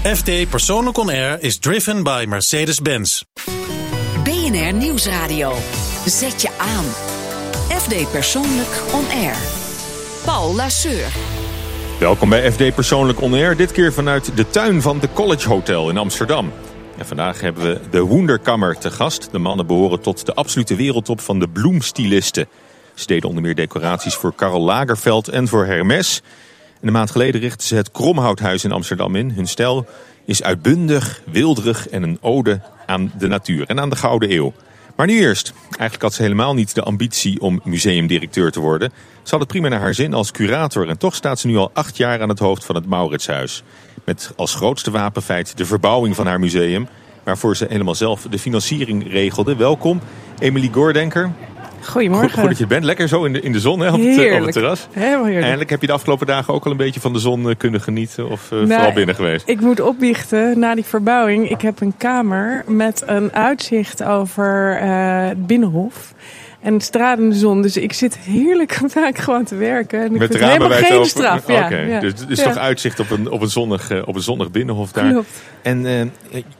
FD Persoonlijk On Air is driven by Mercedes-Benz. BNR Nieuwsradio. Zet je aan. FD Persoonlijk On Air. Paul Lasseur. Welkom bij FD Persoonlijk On Air. Dit keer vanuit de tuin van de College Hotel in Amsterdam. En vandaag hebben we de Woenderkammer te gast. De mannen behoren tot de absolute wereldtop van de bloemstylisten. Ze deden onder meer decoraties voor Karel Lagerfeld en voor Hermes. En een maand geleden richtten ze het Kromhouthuis in Amsterdam in. Hun stijl is uitbundig, wilderig en een ode aan de natuur en aan de Gouden Eeuw. Maar nu eerst. Eigenlijk had ze helemaal niet de ambitie om museumdirecteur te worden. Ze had het prima naar haar zin als curator en toch staat ze nu al acht jaar aan het hoofd van het Mauritshuis. Met als grootste wapenfeit de verbouwing van haar museum, waarvoor ze helemaal zelf de financiering regelde. Welkom, Emily Goordenker. Goedemorgen. Goed, dat je er bent. Lekker zo in de, in de zon hè, op, het, eh, op het terras. Helemaal heerlijk. Eindelijk heb je de afgelopen dagen ook al een beetje van de zon eh, kunnen genieten of uh, vooral binnen geweest? Ik moet opbiechten na die verbouwing. Ik heb een kamer met een uitzicht over uh, het Binnenhof. En stralende zon. Dus ik zit heerlijk vaak gewoon te werken. En ik Met vind helemaal geen straf. Ja, okay. ja. dus het is Ja. toch uitzicht op een, op een, zonnig, uh, op een zonnig binnenhof daar. Klopt. En uh,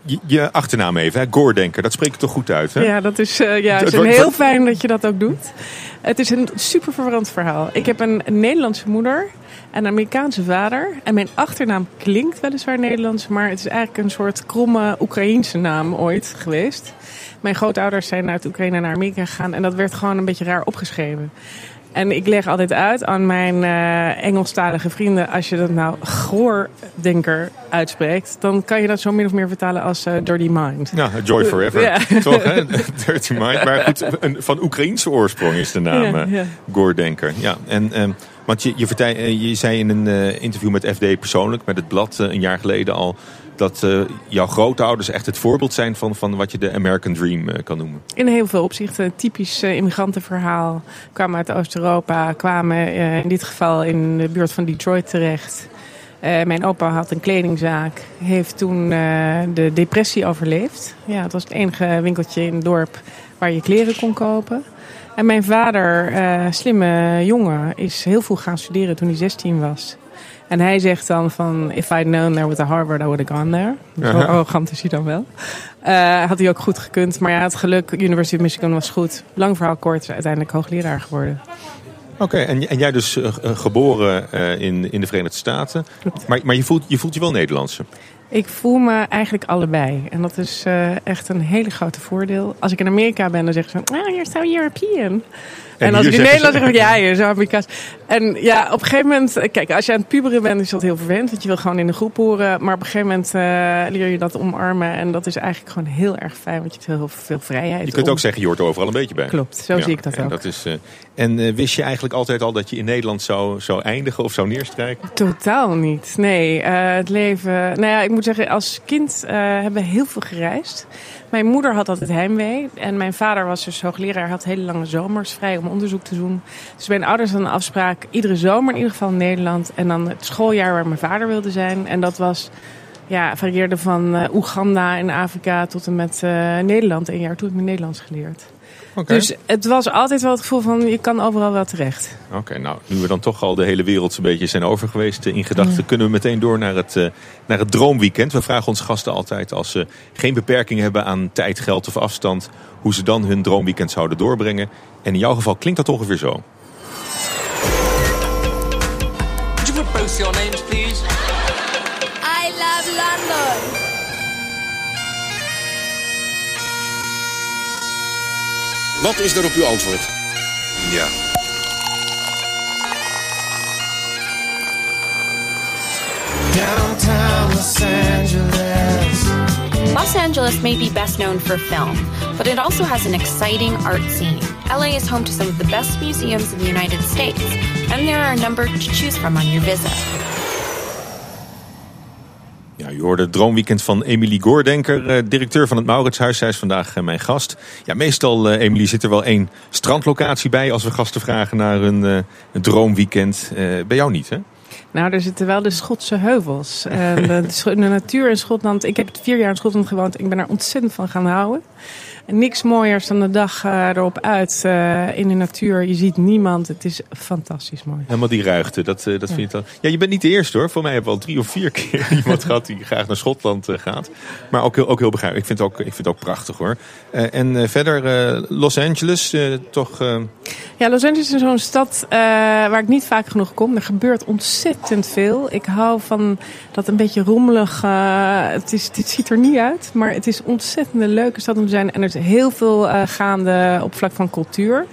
je, je, achternaam even, hè? Goordenker, dat spreek ik toch goed uit, hè? Ja, dat is, uh, ja, Het is heel fijn dat je dat ook doet. Het is een super verwarrend verhaal. Ik heb een, een Nederlandse moeder en een Amerikaanse vader. En mijn achternaam klinkt weliswaar Nederlands, maar het is eigenlijk een soort kromme Oekraïense naam ooit geweest. Mijn grootouders zijn uit Oekraïne naar Amerika gegaan en dat werd gewoon een beetje raar opgeschreven. En ik leg altijd uit aan mijn uh, Engelstalige vrienden: als je dat nou Goordenker uitspreekt, dan kan je dat zo min of meer vertalen als uh, Dirty Mind. Ja, Joy Forever. Ja. Toch, hè? Dirty Mind. Maar goed, een, van Oekraïense oorsprong is de naam Ja, eh, ja. Goordenker. Ja, en... Um, want je, je, vertij, eh, je zei in een uh, interview met FD persoonlijk, met het blad een jaar geleden al, dat jouw grootouders echt het voorbeeld zijn van, van wat je de American Dream uh, kan noemen. In heel veel opzichten. Een typisch uh, immigrantenverhaal. Kwamen uit Oost-Europa, kwamen uh, in dit geval in de buurt van Detroit terecht. Mijn opa had een kledingzaak, heeft toen de depressie overleefd. Ja, het was het enige winkeltje in het dorp waar je kleren kon kopen. En mijn vader, slimme jongen, is heel vroeg gaan studeren toen hij 16 was. En hij zegt dan van, if I'd known there was a Harvard, I would have gone there. Zo Aha. arrogant is hij dan wel. Uh, had hij ook goed gekund, maar ja, het geluk, University of Michigan was goed. Lang verhaal kort, uiteindelijk hoogleraar geworden. Oké, okay, en, en, jij dus uh, geboren uh, in, in de Verenigde Staten. Maar, maar je, voelt, je voelt je wel Nederlandse. Ik voel me eigenlijk allebei. En dat is echt een hele grote voordeel. Als ik in Amerika ben, dan zeggen ze van... Oh, you're so European. En, en als ik in Nederland zeg, ja, je zo Amerikaans. En ja, op een gegeven moment, kijk, als je aan het puberen bent, is dat heel vervelend. Want je wil gewoon in de groep horen. Maar op een gegeven moment uh, leer je dat omarmen. En dat is eigenlijk gewoon heel erg fijn, want je hebt heel veel vrijheid. Je kunt om. ook zeggen, je hoort er overal een beetje bij. Klopt, zo ja, zie ik dat en ook. Dat is, uh, en uh, wist je eigenlijk altijd al dat je in Nederland zou, zou eindigen of zou neerstrijken? Totaal niet, nee. Het leven, nou ja, ik moet zeggen, als kind hebben we heel veel gereisd. Mijn moeder had altijd heimwee. En mijn vader was dus hoogleraar, had hele lange zomers vrij om onderzoek te doen. Dus mijn ouders hadden een afspraak, iedere zomer in ieder geval in Nederland. En dan het schooljaar waar mijn vader wilde zijn. En dat was, ja, varieerde van uh, Oeganda in Afrika tot en met uh, Nederland. Een jaar toen heb ik Nederlands geleerd. Okay. Dus het was altijd wel het gevoel van, je kan overal wel terecht. Oké, okay, nou, nu we dan toch al de hele wereld een beetje zijn over geweest in gedachten, ja. kunnen we meteen door naar het, uh, naar het droomweekend. We vragen onze gasten altijd als ze geen beperking hebben aan tijd, geld of afstand, hoe ze dan hun droomweekend zouden doorbrengen. En in jouw geval klinkt dat ongeveer zo. Wat is er op uw antwoord? Ja. Downtown Los Angeles. Los Angeles may be best known for film, but it also has an exciting art scene. LA is home to some of the best museums in the United States, and there are a number to choose from on your visit. Ja, u hoorde het droomweekend van Emily Goordenker, eh, directeur van het Mauritshuis. Zij is vandaag eh, mijn gast. Ja, meestal, eh, Emily, zit er wel één strandlocatie bij als we gasten vragen naar een, een droomweekend. Bij jou niet, hè? Nou, er zitten wel de Schotse heuvels. En de, de natuur in Schotland. Ik heb vier jaar in Schotland gewoond. Ik ben er ontzettend van gaan houden. Niks mooiers dan de dag uh, erop uit uh, in de natuur. Je ziet niemand. Het is fantastisch mooi. Helemaal die ruigte, dat, uh, dat ja. vind je dan. Ja, je bent niet de eerste hoor. Voor mij hebben we al drie of vier keer iemand gehad die graag naar Schotland gaat. Maar ook heel, ook heel begrijpelijk. Ik vind het ook, ik vind het ook prachtig hoor. en verder Los Angeles, toch. Ja, Los Angeles is zo'n stad waar ik niet vaak genoeg kom. Er gebeurt ontzettend veel. Ik hou van dat een beetje rommelig. het, is, het ziet er niet uit, maar het is ontzettend een leuke stad om te zijn. En er is heel veel uh, gaande op vlak van cultuur.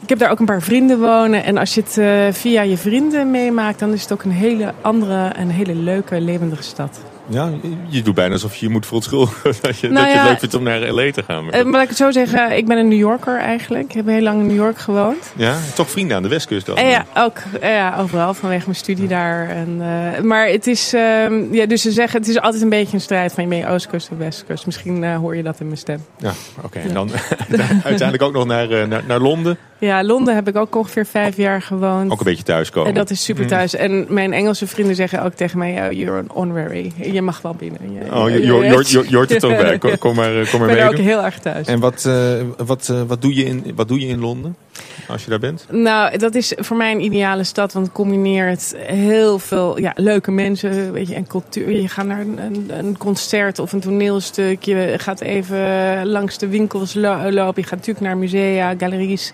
Ik heb daar ook een paar vrienden wonen. En als je het uh, via je vrienden meemaakt, dan is het ook een hele andere en hele leuke, levendige stad. Ja, je doet bijna alsof je je moet verontschuldigen dat je, nou dat je het leuk vindt om naar L.A. te gaan. Maar, uh, laat ik het zo zeggen, ik ben een New Yorker eigenlijk. Ik heb heel lang in New York gewoond. Ja, toch vrienden aan de westkust dan? Ja, ook ja, overal vanwege mijn studie daar. En, uh, maar het is, uh, ja, dus ze zeggen, het is altijd een beetje een strijd van je ben je oostkust of westkust. Misschien uh, hoor je dat in mijn stem. Ja, oké. Okay. En dan uiteindelijk ook nog naar, naar, naar Londen. Ja, Londen heb ik ook ongeveer vijf jaar gewoond. Ook een beetje thuiskomen. En dat is super thuis. Mm. En mijn Engelse vrienden zeggen ook tegen mij, oh, you're an honorary. Je mag wel binnen. Je, oh, je, je, je, hoort het ook bij. Kom, kom maar, kom maar ik ben mee. ook heel erg thuis. En wat, uh, wat, uh, wat, doe je in, wat doe je in Londen? Als je daar bent? Nou, dat is voor mij een ideale stad. Want het combineert heel veel ja, leuke mensen weet je, en cultuur. Je gaat naar een, een, concert of een toneelstuk. Je gaat even langs de winkels lo lopen. Je gaat natuurlijk naar musea, galeries.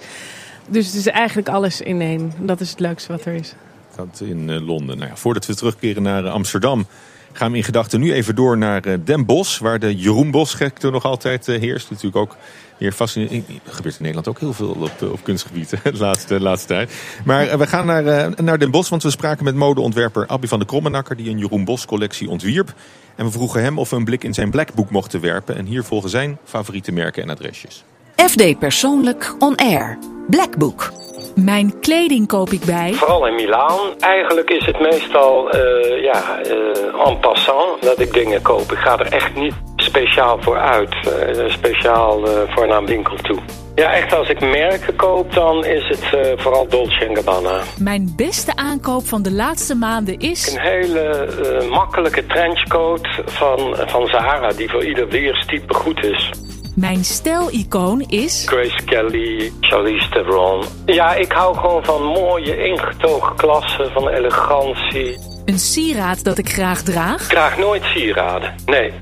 Dus het is eigenlijk alles in één. Dat is het leukste wat er is. Dat in uh, Londen. Nou ja, voordat we terugkeren naar uh, Amsterdam... gaan we in gedachten nu even door naar uh, Den Bosch... waar de Jeroen Bosch-gekte nog altijd heerst. Natuurlijk ook weer fascinerend. Er gebeurt in Nederland ook heel veel op, op kunstgebieden de laatste, laatste tijd. Maar we gaan naar, naar Den Bosch, want we spraken met modeontwerper Abby van de Krommenakker... die een Jeroen Bosch-collectie ontwierp. En we vroegen hem of we een blik in zijn Blackbook mochten werpen. En hier volgen zijn favoriete merken en adresjes. FD Persoonlijk On Air. Blackbook. Mijn kleding koop ik bij. Vooral in Milaan. Eigenlijk is het meestal uh, ja, uh, en passant dat ik dingen koop. Ik ga er echt niet speciaal voor uit. Uh, speciaal voor naar een winkel toe. Ja, echt als ik merken koop, dan is het vooral Dolce Gabbana. Mijn beste aankoop van de laatste maanden is... Een hele makkelijke trenchcoat van, van Zara, die voor ieder weerstype goed is. Mijn stijlicoon is... Grace Kelly, Charlize Theron. Ja, ik hou gewoon van mooie ingetogen klassen, van elegantie. Een sieraad dat ik graag draag? Ik draag nooit sieraden, nee.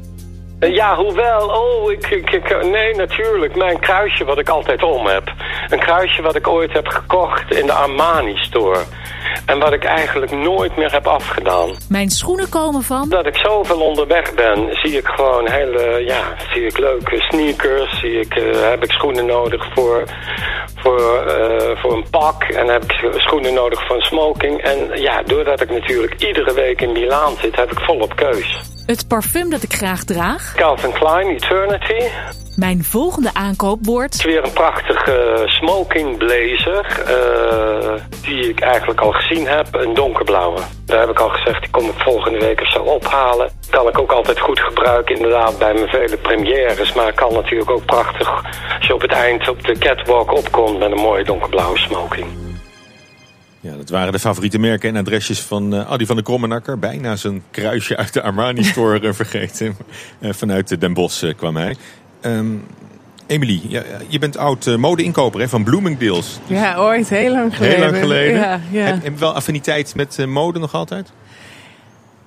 Ja, hoewel, oh, ik, ik, ik, nee, natuurlijk. Mijn kruisje wat ik altijd om heb. Een kruisje wat ik ooit heb gekocht in de Armani store. En wat ik eigenlijk nooit meer heb afgedaan. Mijn schoenen komen van? Dat ik zoveel onderweg ben, zie ik gewoon hele, ja, zie ik leuke sneakers. Zie ik, uh, heb ik schoenen nodig voor, voor, uh, voor een pak. En heb ik schoenen nodig voor een smoking. En ja, doordat ik natuurlijk iedere week in Milaan zit, heb ik volop keus. Het parfum dat ik graag draag? Calvin Klein Eternity. Mijn volgende aankoop wordt... Het is weer een prachtige smoking blazer. Uh, die ik eigenlijk al gezien heb. Een donkerblauwe. Daar heb ik al gezegd, die kom ik volgende week of zo ophalen. Kan ik ook altijd goed gebruiken inderdaad bij mijn vele premières. Maar kan natuurlijk ook prachtig als je op het eind op de catwalk opkomt met een mooie donkerblauwe smoking. Ja, dat waren de favoriete merken en adresjes van uh, Adi van der Krommenakker. Bijna zijn kruisje uit de Armani Store vergeten. Uh, vanuit Den Bosch kwam hij. Um, Emily, ja, je bent oud mode-inkoper van Bloomingdale's. Dus ja, ooit. Heel lang geleden. Heel lang geleden. Ja, ja. Heb je wel affiniteit met mode nog altijd?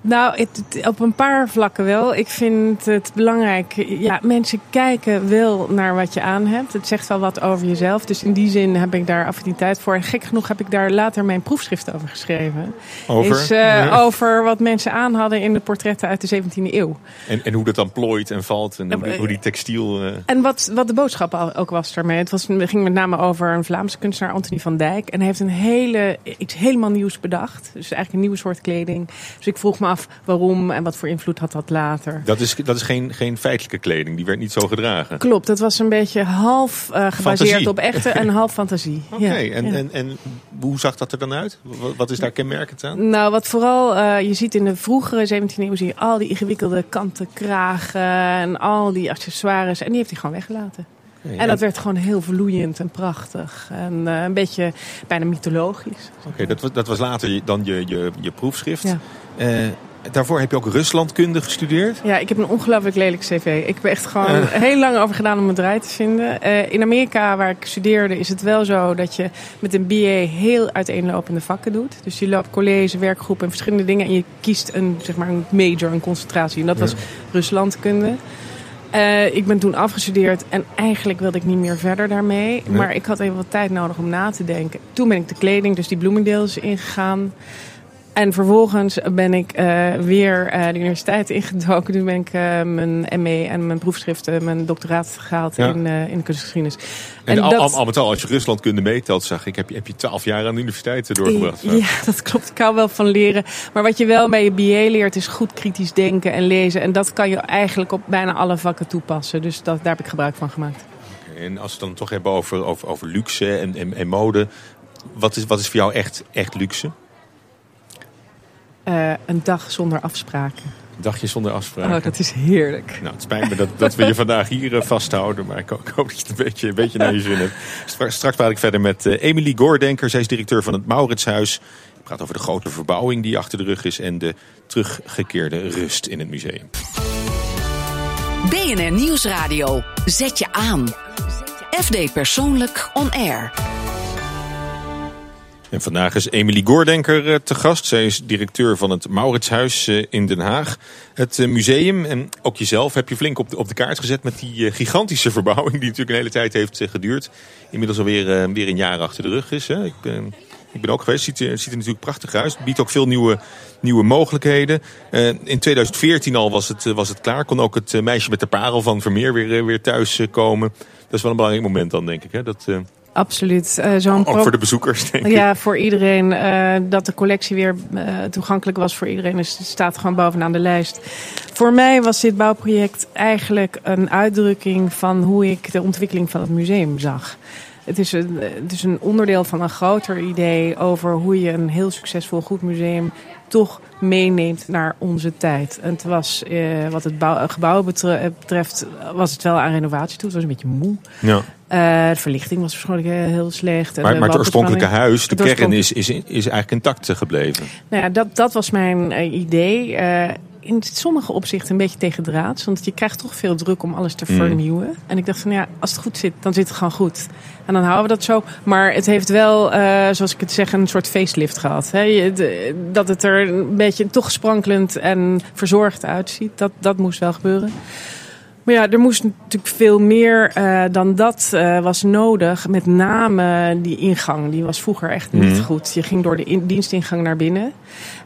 Nou, het, op een paar vlakken wel. Ik vind het belangrijk. Ja, mensen kijken wel naar wat je aan hebt. Het zegt wel wat over jezelf. Dus in die zin heb ik daar affiniteit voor. En gek genoeg heb ik daar later mijn proefschrift over geschreven. Over? Is, uh, ja. over wat mensen aan hadden in de portretten uit de 17e eeuw. En, en hoe dat dan plooit en valt. En hoe, hoe die textiel... Uh... En wat, wat de boodschap ook was daarmee. Het, was, ging met name over een Vlaamse kunstenaar, Anthony van Dijk. En hij heeft een hele, iets helemaal nieuws bedacht. Dus eigenlijk een nieuwe soort kleding. Dus ik vroeg me af waarom en wat voor invloed had dat later. Dat is, dat is geen, geen feitelijke kleding, die werd niet zo gedragen. Klopt, dat was een beetje half uh, gebaseerd fantasie. op echte en half fantasie. Oké, okay, ja, en, ja. en, en hoe zag dat er dan uit? Wat, wat is daar kenmerkend aan? Nou, wat vooral uh, je ziet in de vroegere 17e eeuw zie je al die ingewikkelde kanten kragen en al die accessoires. En die heeft hij gewoon weggelaten. En dat werd gewoon heel vloeiend en prachtig. En uh, een beetje bijna mythologisch. Oké, okay, dat, was, dat was later dan je, je, je proefschrift. Ja. Uh, daarvoor heb je ook Ruslandkunde gestudeerd. Ja, ik heb een ongelooflijk lelijk cv. Ik heb echt gewoon heel lang over gedaan om het draai te vinden. Uh, in Amerika, waar ik studeerde, is het wel zo dat je met een BA heel uiteenlopende vakken doet. Dus je loopt college, werkgroepen en verschillende dingen. En je kiest een, zeg maar, een major, een concentratie. En dat was Ruslandkunde. Uh, ik ben toen afgestudeerd en eigenlijk wilde ik niet meer verder daarmee. Maar ik had even wat tijd nodig om na te denken. Toen ben ik de kleding, dus die bloemendeels ingegaan. En vervolgens ben ik uh, weer uh, de universiteit ingedoken. Toen ben ik uh, mijn ME en mijn proefschriften, mijn doctoraat gehaald ja. in, in de kunstgeschiedenis. En, en al, dat... al, met al, als je Ruslandkunde meetelt, zag ik, heb je, heb je twaalf jaar aan de universiteit doorgebracht. Ja, dat klopt. Ik hou wel van leren. Maar wat je wel bij je BA leert, is goed kritisch denken en lezen. En dat kan je eigenlijk op bijna alle vakken toepassen. Dus dat, daar heb ik gebruik van gemaakt. Okay, en als we het dan toch hebben over, over, over luxe en, en, en mode. Wat is, wat is voor jou echt, echt luxe? Uh, een dag zonder afspraken. Een dagje zonder afspraken. Oh, dat is heerlijk. Nou, het spijt me dat, dat we je vandaag hier uh, vasthouden. Maar ik, ik, hoop dat je het een beetje, een beetje naar je zin hebt. Straks, straks praat ik verder met uh, Emily Goordenker. Zij is directeur van het Mauritshuis. Ik praat over de grote verbouwing die achter de rug is. En de teruggekeerde rust in het museum. BNR Nieuwsradio. Zet je aan. FD Persoonlijk On Air. En vandaag is Emily Goordenker te gast. Zij is directeur van het Mauritshuis in Den Haag. Het museum en ook jezelf heb je flink op de, op de kaart gezet met die gigantische verbouwing die natuurlijk een hele tijd heeft geduurd. Inmiddels alweer weer een jaar achter de rug is. Hè. Ik, ben, ik ben ook geweest. Het ziet, ziet er natuurlijk prachtig uit. Het biedt ook veel nieuwe, nieuwe mogelijkheden. in 2014 al was het, was het klaar. Kon ook het meisje met de parel van Vermeer weer, weer thuis komen. Dat is wel een belangrijk moment dan, denk ik. Hè? Dat, Absoluut. Uh, zo'n Ook voor de bezoekers, denk ik. Ja, voor iedereen. Uh, dat de collectie weer uh, toegankelijk was voor iedereen. Dus het staat gewoon bovenaan de lijst. Voor mij was dit bouwproject eigenlijk een uitdrukking van hoe ik de ontwikkeling van het museum zag. Het is, een, het is een onderdeel van een groter idee over hoe je een heel succesvol goed museum toch meeneemt naar onze tijd. En het was, uh, wat het bouw, gebouw betreft, was het wel aan renovatie toe. Het was een beetje moe. Ja. Uh, de verlichting was waarschijnlijk heel slecht. Maar, maar het oorspronkelijke huis, de kern, is, is, is eigenlijk intact gebleven. Nou ja, dat, dat was mijn uh, idee. Uh, in sommige opzichten een beetje tegendraads. Want je krijgt toch veel druk om alles te vernieuwen. Mm. En ik dacht van ja, als het goed zit, dan zit het gewoon goed. En dan houden we dat zo. Maar het heeft wel, uh, zoals ik het zeg, een soort facelift gehad. Hè? Dat het er een beetje toch sprankelend en verzorgd uitziet. Dat, dat moest wel gebeuren. Maar ja, er moest natuurlijk veel meer uh, dan dat uh, was nodig. Met name die ingang, die was vroeger echt niet mm. goed. Je ging door de in, dienstingang naar binnen.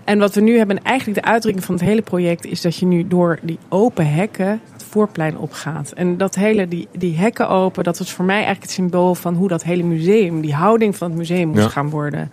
En wat we nu hebben, eigenlijk de uitdrukking van het hele project, is dat je nu door die open hekken het voorplein opgaat. En dat hele, die, die hekken open, dat was voor mij eigenlijk het symbool van hoe dat hele museum, die houding van het museum moest ja. gaan worden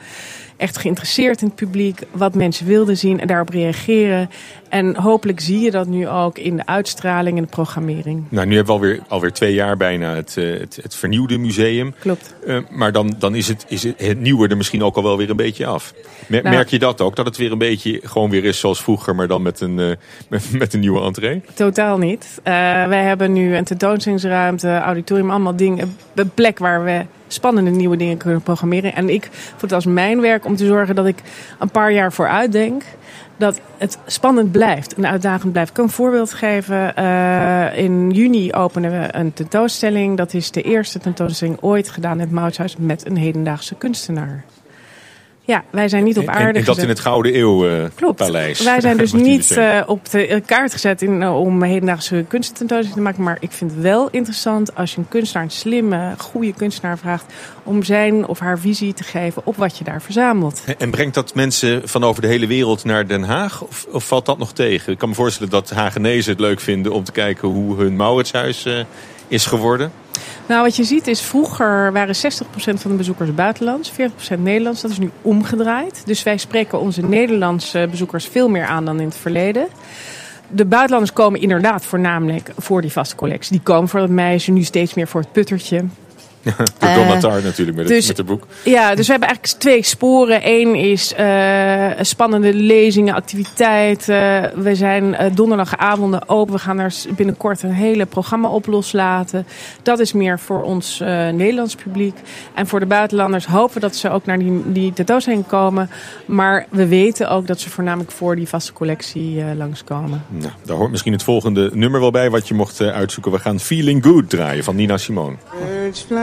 echt geïnteresseerd in het publiek, wat mensen wilden zien en daarop reageren. En hopelijk zie je dat nu ook in de uitstraling en de programmering. Nou, nu hebben we alweer, alweer twee jaar bijna het, het, het vernieuwde museum. Klopt. Uh, maar dan, dan is, het, is het, het nieuwe er misschien ook al wel weer een beetje af. Merk nou, je dat ook? Dat het weer een beetje gewoon weer is zoals vroeger, maar dan met een, uh, met, met, een nieuwe entree? Totaal niet. Uh, wij hebben nu een tentoonstellingsruimte, auditorium, allemaal dingen. Een plek waar we spannende nieuwe dingen kunnen programmeren. En ik voel het als mijn werk om te zorgen dat ik een paar jaar vooruit denk. Dat het spannend blijft en uitdagend blijft. Ik kan een voorbeeld geven. Uh, in juni openen we een tentoonstelling. Dat is de eerste tentoonstelling ooit gedaan in het Moutshuis met een hedendaagse kunstenaar. Ja, wij zijn niet op aarde En, en dat in het Gouden Eeuw uh, Klopt. paleis. Wij zijn dus niet uh, op de kaart gezet in, uh, om hedendaagse kunstententoonstelling te maken. Maar ik vind het wel interessant als je een kunstenaar, een slimme, goede kunstenaar vraagt... om zijn of haar visie te geven op wat je daar verzamelt. En, en brengt dat mensen van over de hele wereld naar Den Haag? Of, of valt dat nog tegen? Ik kan me voorstellen dat Hagenezen het leuk vinden om te kijken hoe hun Mauritshuis is geworden. Nou, wat je ziet is vroeger waren 60% van de bezoekers buitenlands, 40% Nederlands. Dat is nu omgedraaid. Dus wij spreken onze Nederlandse bezoekers veel meer aan dan in het verleden. De buitenlanders komen inderdaad voornamelijk voor die vaste collectie. Die komen voor dat meisje, nu steeds meer voor het puttertje. Door Don Natar natuurlijk met, dus, het, met het boek. Ja, dus we hebben eigenlijk twee sporen. Eén is uh, spannende lezingen, activiteiten. We zijn uh, donderdagavonden open. We gaan er binnenkort een hele programma op loslaten. Dat is meer voor ons uh, Nederlands publiek. En voor de buitenlanders hopen we dat ze ook naar die, die tentoonstelling komen. Maar we weten ook dat ze voornamelijk voor die vaste collectie langskomen. Nou, daar hoort misschien het volgende nummer wel bij wat je mocht uitzoeken. We gaan Feeling Good draaien van Nina Simone.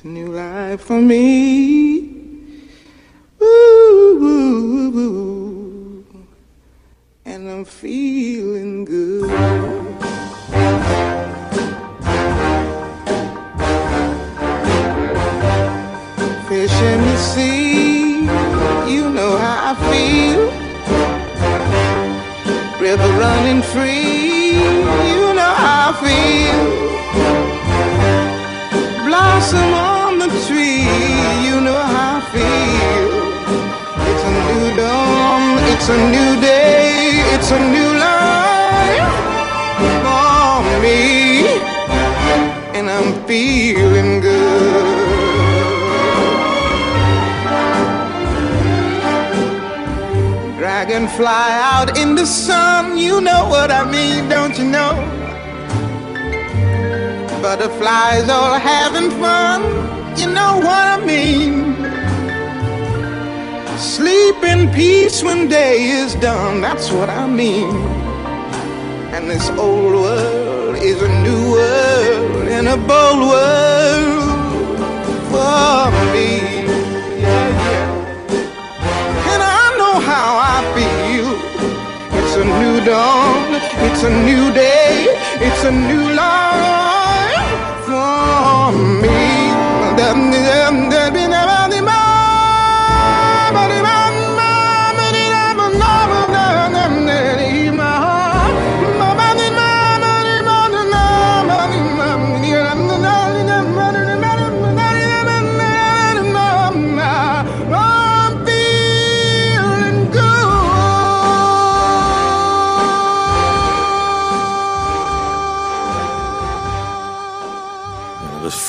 It's a new life for me. Ooh, ooh, ooh, and I'm feeling good. Fish in the sea, you know how I feel. River running free, you know how I feel. Blossom on the tree, you know how I feel. It's a new dawn, it's a new day, it's a new life for me, and I'm feeling good. Dragonfly out in the sun, you know what I mean, don't you know? Butterflies all having fun, you know what I mean. Sleep in peace when day is done, that's what I mean. And this old world is a new world and a bold world for me. And I know how I feel. It's a new dawn, it's a new day, it's a new life come.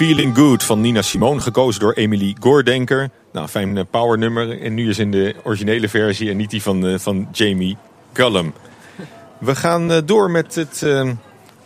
Feeling Good van Nina Simone, gekozen door Emily Goordenker. Nou, fijn eh, power nummer. En nu is in de originele versie en niet die van, eh, van Jamie Cullum. We gaan eh, door met het,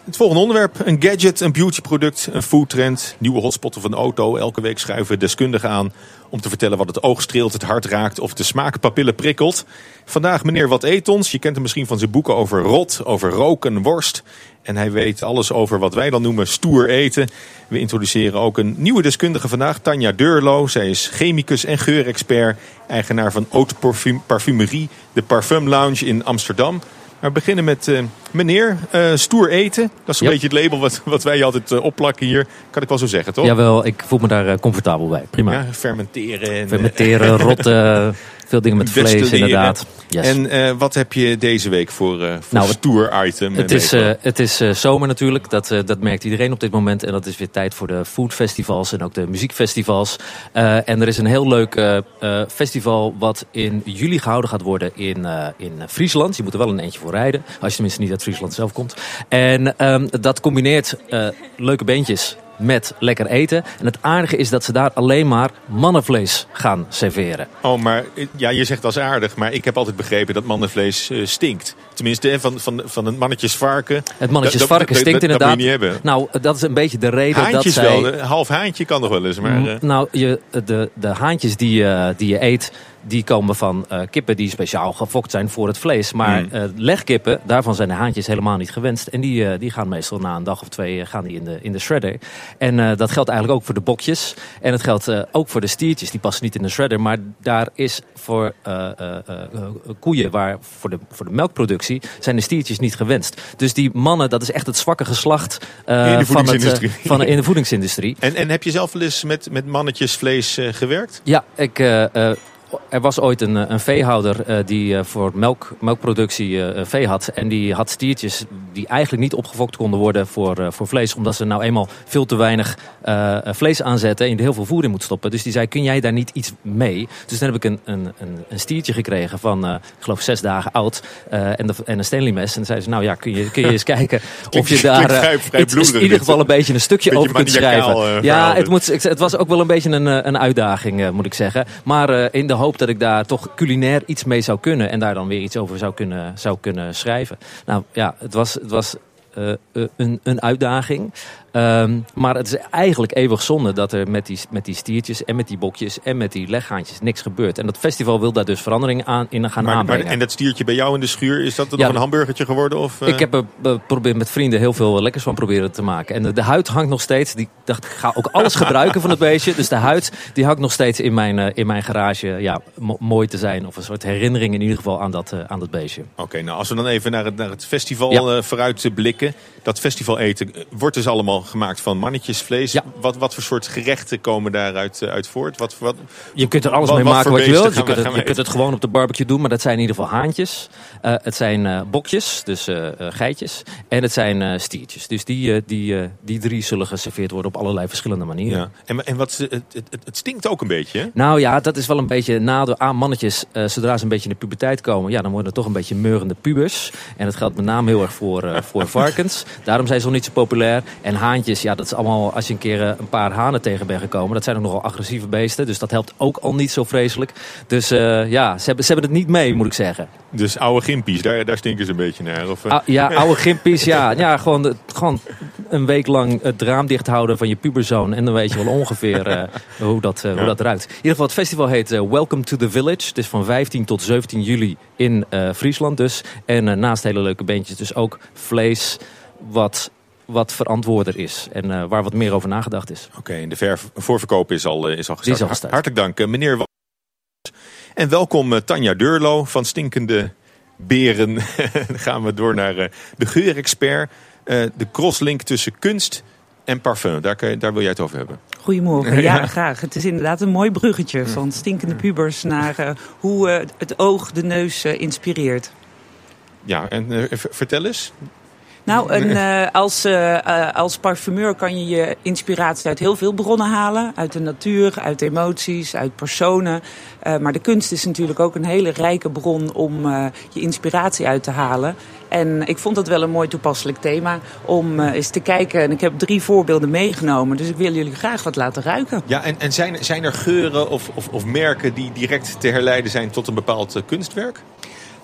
het volgende onderwerp. Een gadget, een beautyproduct, een foodtrend, nieuwe hotspot of een auto. Elke week schuiven deskundigen aan om te vertellen wat het oog streelt, het hart raakt of de smaakpapillen prikkelt. Vandaag meneer Wat Etons. Je kent hem misschien van zijn boeken over rot, over roken, worst. En hij weet alles over wat wij dan noemen stoer eten. We introduceren ook een nieuwe deskundige vandaag, Tanja Deurlo. Zij is chemicus en geurexpert, eigenaar van Haute Parfum- Parfumerie, de Parfum Lounge in Amsterdam. Maar we beginnen met eh, meneer, eh, stoer eten. Dat is een beetje het label wat, wat wij altijd eh, opplakken hier. Kan ik wel zo zeggen, toch? Jawel, ik voel me daar comfortabel bij. Prima. Ja, fermenteren. En, Fermenteren, rotten, veel dingen met vlees destilleren. inderdaad. Yes. En eh, wat heb je deze week voor, eh voor Nou, stoer item? Het eh, is, het is zomer natuurlijk, dat, dat merkt iedereen op dit moment. En dat is weer tijd voor de foodfestivals en ook de muziekfestivals. En er is een heel leuk festival wat in juli gehouden gaat worden in, in Friesland. Je moet er wel een eentje voor rijden, als je tenminste niet uit Friesland zelf komt. En ehm, dat combineert leuke beentjes met lekker eten. En het aardige is dat ze daar alleen maar mannenvlees gaan serveren. Oh, maar ja, je zegt als aardig, maar ik heb altijd begrepen dat mannenvlees eh, stinkt. Tenminste, van, van, van een mannetjesvarken. Het mannetjes Dat- dat- varken dat- stinkt dat- inderdaad. Dat moet je niet hebben. Nou, dat is een beetje de reden Haantjes dat zij... wel, een half haantje kan nog wel eens. Maar, eh, Nou, je, de, de haantjes die, je die je eet, die komen van eh, kippen die speciaal gefokt zijn voor het vlees. Maar Mm. eh, legkippen, daarvan zijn de haantjes helemaal niet gewenst. En die, eh, die gaan meestal na een dag of twee gaan die in, de, in de shredder. En dat geldt eigenlijk ook voor de bokjes. En het geldt ook voor de stiertjes. Die passen niet in de shredder. Maar daar is voor koeien, waar voor de, voor de melkproductie, zijn de stiertjes niet gewenst. Dus die mannen, dat is echt het zwakke geslacht In de van, het, voedingsindustrie. van in de voedingsindustrie. En, en heb je zelf wel eens met, met mannetjesvlees eh, gewerkt? Ja, ik, er was ooit een, eh, een veehouder eh, die eh, voor melk, melkproductie vee had. En die had stiertjes die eigenlijk niet opgefokt konden worden voor, voor vlees. Omdat ze nou eenmaal veel te weinig vlees aanzetten en er heel veel voer in moet stoppen. Dus die zei, kun jij daar niet iets mee? Dus toen heb ik een, een, een, een stiertje gekregen van, ik geloof, zes dagen oud. en, de, en een Stanley mes. En toen zei ze, nou ja, kun je, kun je eens kijken of je daar klinkt vrij- vrij iets- bloederig in ieder geval een beetje een stukje Beetje over kunt schrijven. ja, het, moet, het was ook wel een beetje een, een uitdaging, moet ik zeggen. Maar in de dat ik daar toch culinair iets mee zou kunnen. En daar dan weer iets over zou kunnen, zou kunnen schrijven. Nou ja, het was, het was eh, eh, een, een uitdaging. Ehm, maar het is eigenlijk eeuwig zonde dat er met die, met die stiertjes en met die bokjes en met die leggaantjes niks gebeurt. En dat festival wil daar dus verandering aan, in gaan Maar, maar, aanbrengen. en dat stiertje bij jou in de schuur, is dat er Ja. nog een hamburgertje geworden? Of, eh? Ik heb er eh, met vrienden heel veel lekkers van proberen te maken. En de, de huid hangt nog steeds. Die ik dacht, ik ga ook alles gebruiken van het beestje. Dus de huid die hangt nog steeds in mijn, eh, in mijn garage ja, mo- mooi te zijn. Of een soort herinnering in ieder geval aan dat, eh, aan dat beestje. Oké, nou als we dan even naar het, naar het festival Ja. eh, vooruit blikken. Dat festival eten eh, wordt dus allemaal gemaakt van mannetjesvlees. Ja. Wat, wat voor soort gerechten komen daaruit eh, uit voort? Wat, wat, Je kunt er alles wat- mee maken wat je wilt. Je kunt, het, je kunt het gewoon op de barbecue doen. Maar dat zijn in ieder geval haantjes. Eh, het zijn eh, bokjes, dus geitjes. En het zijn stiertjes. Dus die, die, die drie zullen geserveerd worden op allerlei verschillende manieren. Ja. En, en wat, het, het, het, stinkt ook een beetje, hè? Nou ja, dat is wel een beetje nadeel aan mannetjes. zodra ze een beetje in de puberteit komen, ja, dan worden het toch een beetje meurende pubers. En dat geldt met name heel erg voor, voor varkens. Daarom zijn ze nog niet zo populair. En haantjes, ja, dat is allemaal, als je een keer eh, een paar hanen tegen bent gekomen, dat zijn ook nogal agressieve beesten. Dus dat helpt ook al niet zo vreselijk. Dus eh, ja, ze hebben, ze hebben het niet mee, moet ik zeggen. Dus oude gimpies, daar, daar stinken ze een beetje naar. Of, eh? Ah, ja, oude gimpies, ja. ja gewoon, gewoon een week lang het raam dicht houden van je puberzoon. En dan weet je wel ongeveer hoe, dat, hoe dat ruikt. In ieder geval, het festival heet Welcome to the Village. Het is van 15 tot 17 juli in Friesland dus. En naast hele leuke bandjes dus ook vlees wat, wat verantwoorder is. En eh, waar wat meer over nagedacht is. Oké, en de ver, voorverkoop is al, eh, is al Die is gestart. al gestart. Hartelijk dank, eh, meneer. En welkom Tanja Deurlo van Stinkende Beren. Dan gaan we door naar eh, de geurexpert. Eh, de crosslink tussen kunst en parfum. Daar, kan je, daar wil jij het over hebben. Goedemorgen, ja, Ja. graag. Het is inderdaad een mooi bruggetje van stinkende pubers naar eh, hoe het oog de neus inspireert. Ja, en vertel eens. Nou, een, eh, als, eh, eh, als parfumeur kan je je inspiratie uit heel veel bronnen halen. Uit de natuur, uit emoties, uit personen. Maar de kunst is natuurlijk ook een hele rijke bron om je inspiratie uit te halen. En ik vond dat wel een mooi toepasselijk thema om eens te kijken. En ik heb drie voorbeelden meegenomen, dus ik wil jullie graag wat laten ruiken. Ja, en, en zijn, er- zijn er geuren of, of, of merken die direct te herleiden zijn tot een bepaald kunstwerk?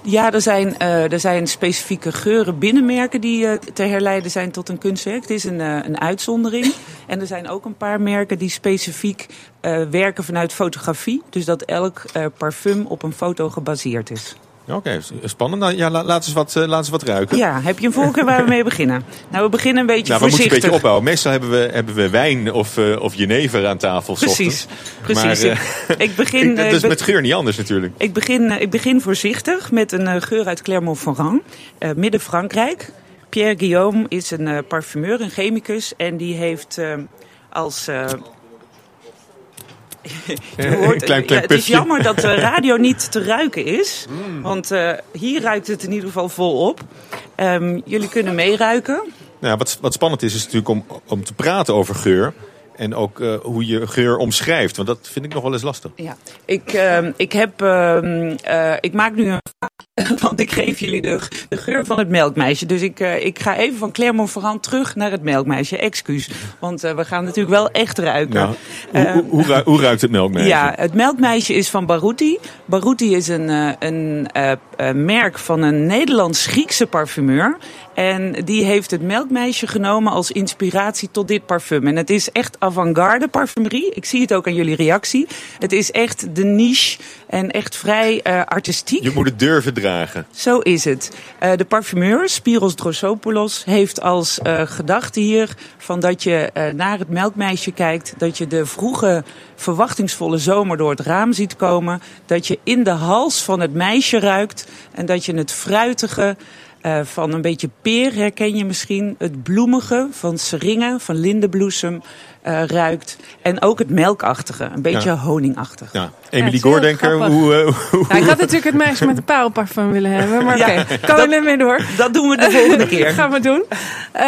Ja, er zijn, eh, er zijn specifieke geuren binnenmerken die eh, te herleiden zijn tot een kunstwerk. Het is een, eh, een uitzondering. En er zijn ook een paar merken die specifiek werken vanuit fotografie. Dus dat elk parfum op een foto gebaseerd is. Oké, spannend. Nou, ja, la- laat, eens wat, eh, laat eens wat ruiken. Ja, heb je een voorkeur waar we mee beginnen? Nou, we beginnen een beetje Nou, we moeten een voorzichtig. beetje opbouwen. Meestal hebben we, hebben we wijn of, eh, of jenever aan tafel. Precies, precies. Maar, eh, ik begin, ik- dat is met geur niet anders natuurlijk. Ik begin, ik begin voorzichtig met een geur uit Clermont-Ferrand, eh, midden-Frankrijk. Pierre Guillaume is een parfumeur, een chemicus. En die heeft als... je hoort, klein- klein het is jammer dat de radio niet te ruiken is. Want eh, hier ruikt het in ieder geval volop. Ehm jullie kunnen meeruiken. Nou, wat, wat spannend is, is natuurlijk om, om te praten over geur. En ook eh, hoe je geur omschrijft. Want dat vind ik nog wel eens lastig. Ja, ik, ehm, ik, heb, ehm, eh, ik maak nu een. Want ik geef jullie de, de geur van het melkmeisje. Dus ik, eh, ik ga even van Clermont-Ferrand terug naar het melkmeisje. Excuus. Want eh, we gaan natuurlijk wel echt ruiken. Nou, hoe, hoe, hoe, ru- hoe ruikt het melkmeisje? ja, het melkmeisje is van Baruti. Baruti is een, eh, een merk van een Nederlands-Griekse parfumeur. En die heeft het melkmeisje genomen als inspiratie tot dit parfum. En het is echt avant-garde parfumerie. Ik zie het ook aan jullie reactie. Het is echt de niche en echt vrij uh, artistiek. Je moet het durven dragen. Zo is het. Uh, de parfumeur, Spiros Drosopoulos, heeft als uh, gedachte hier van dat je naar het melkmeisje kijkt, dat je de vroege verwachtingsvolle zomer door het raam ziet komen, dat je in de hals van het meisje ruikt en dat je het fruitige uh, van een beetje peer herken je misschien. Het bloemige van seringen, van lindenbloesem uh, ruikt. En ook het melkachtige, een beetje ja. honingachtig. Ja. Emily ja, Goordenker, hoe... Uh, hoe nou, ik had natuurlijk het meisje met de parelparfum willen hebben. Maar oké, okay, kan er mee door. Dat doen we de volgende keer. gaan we doen. Uh,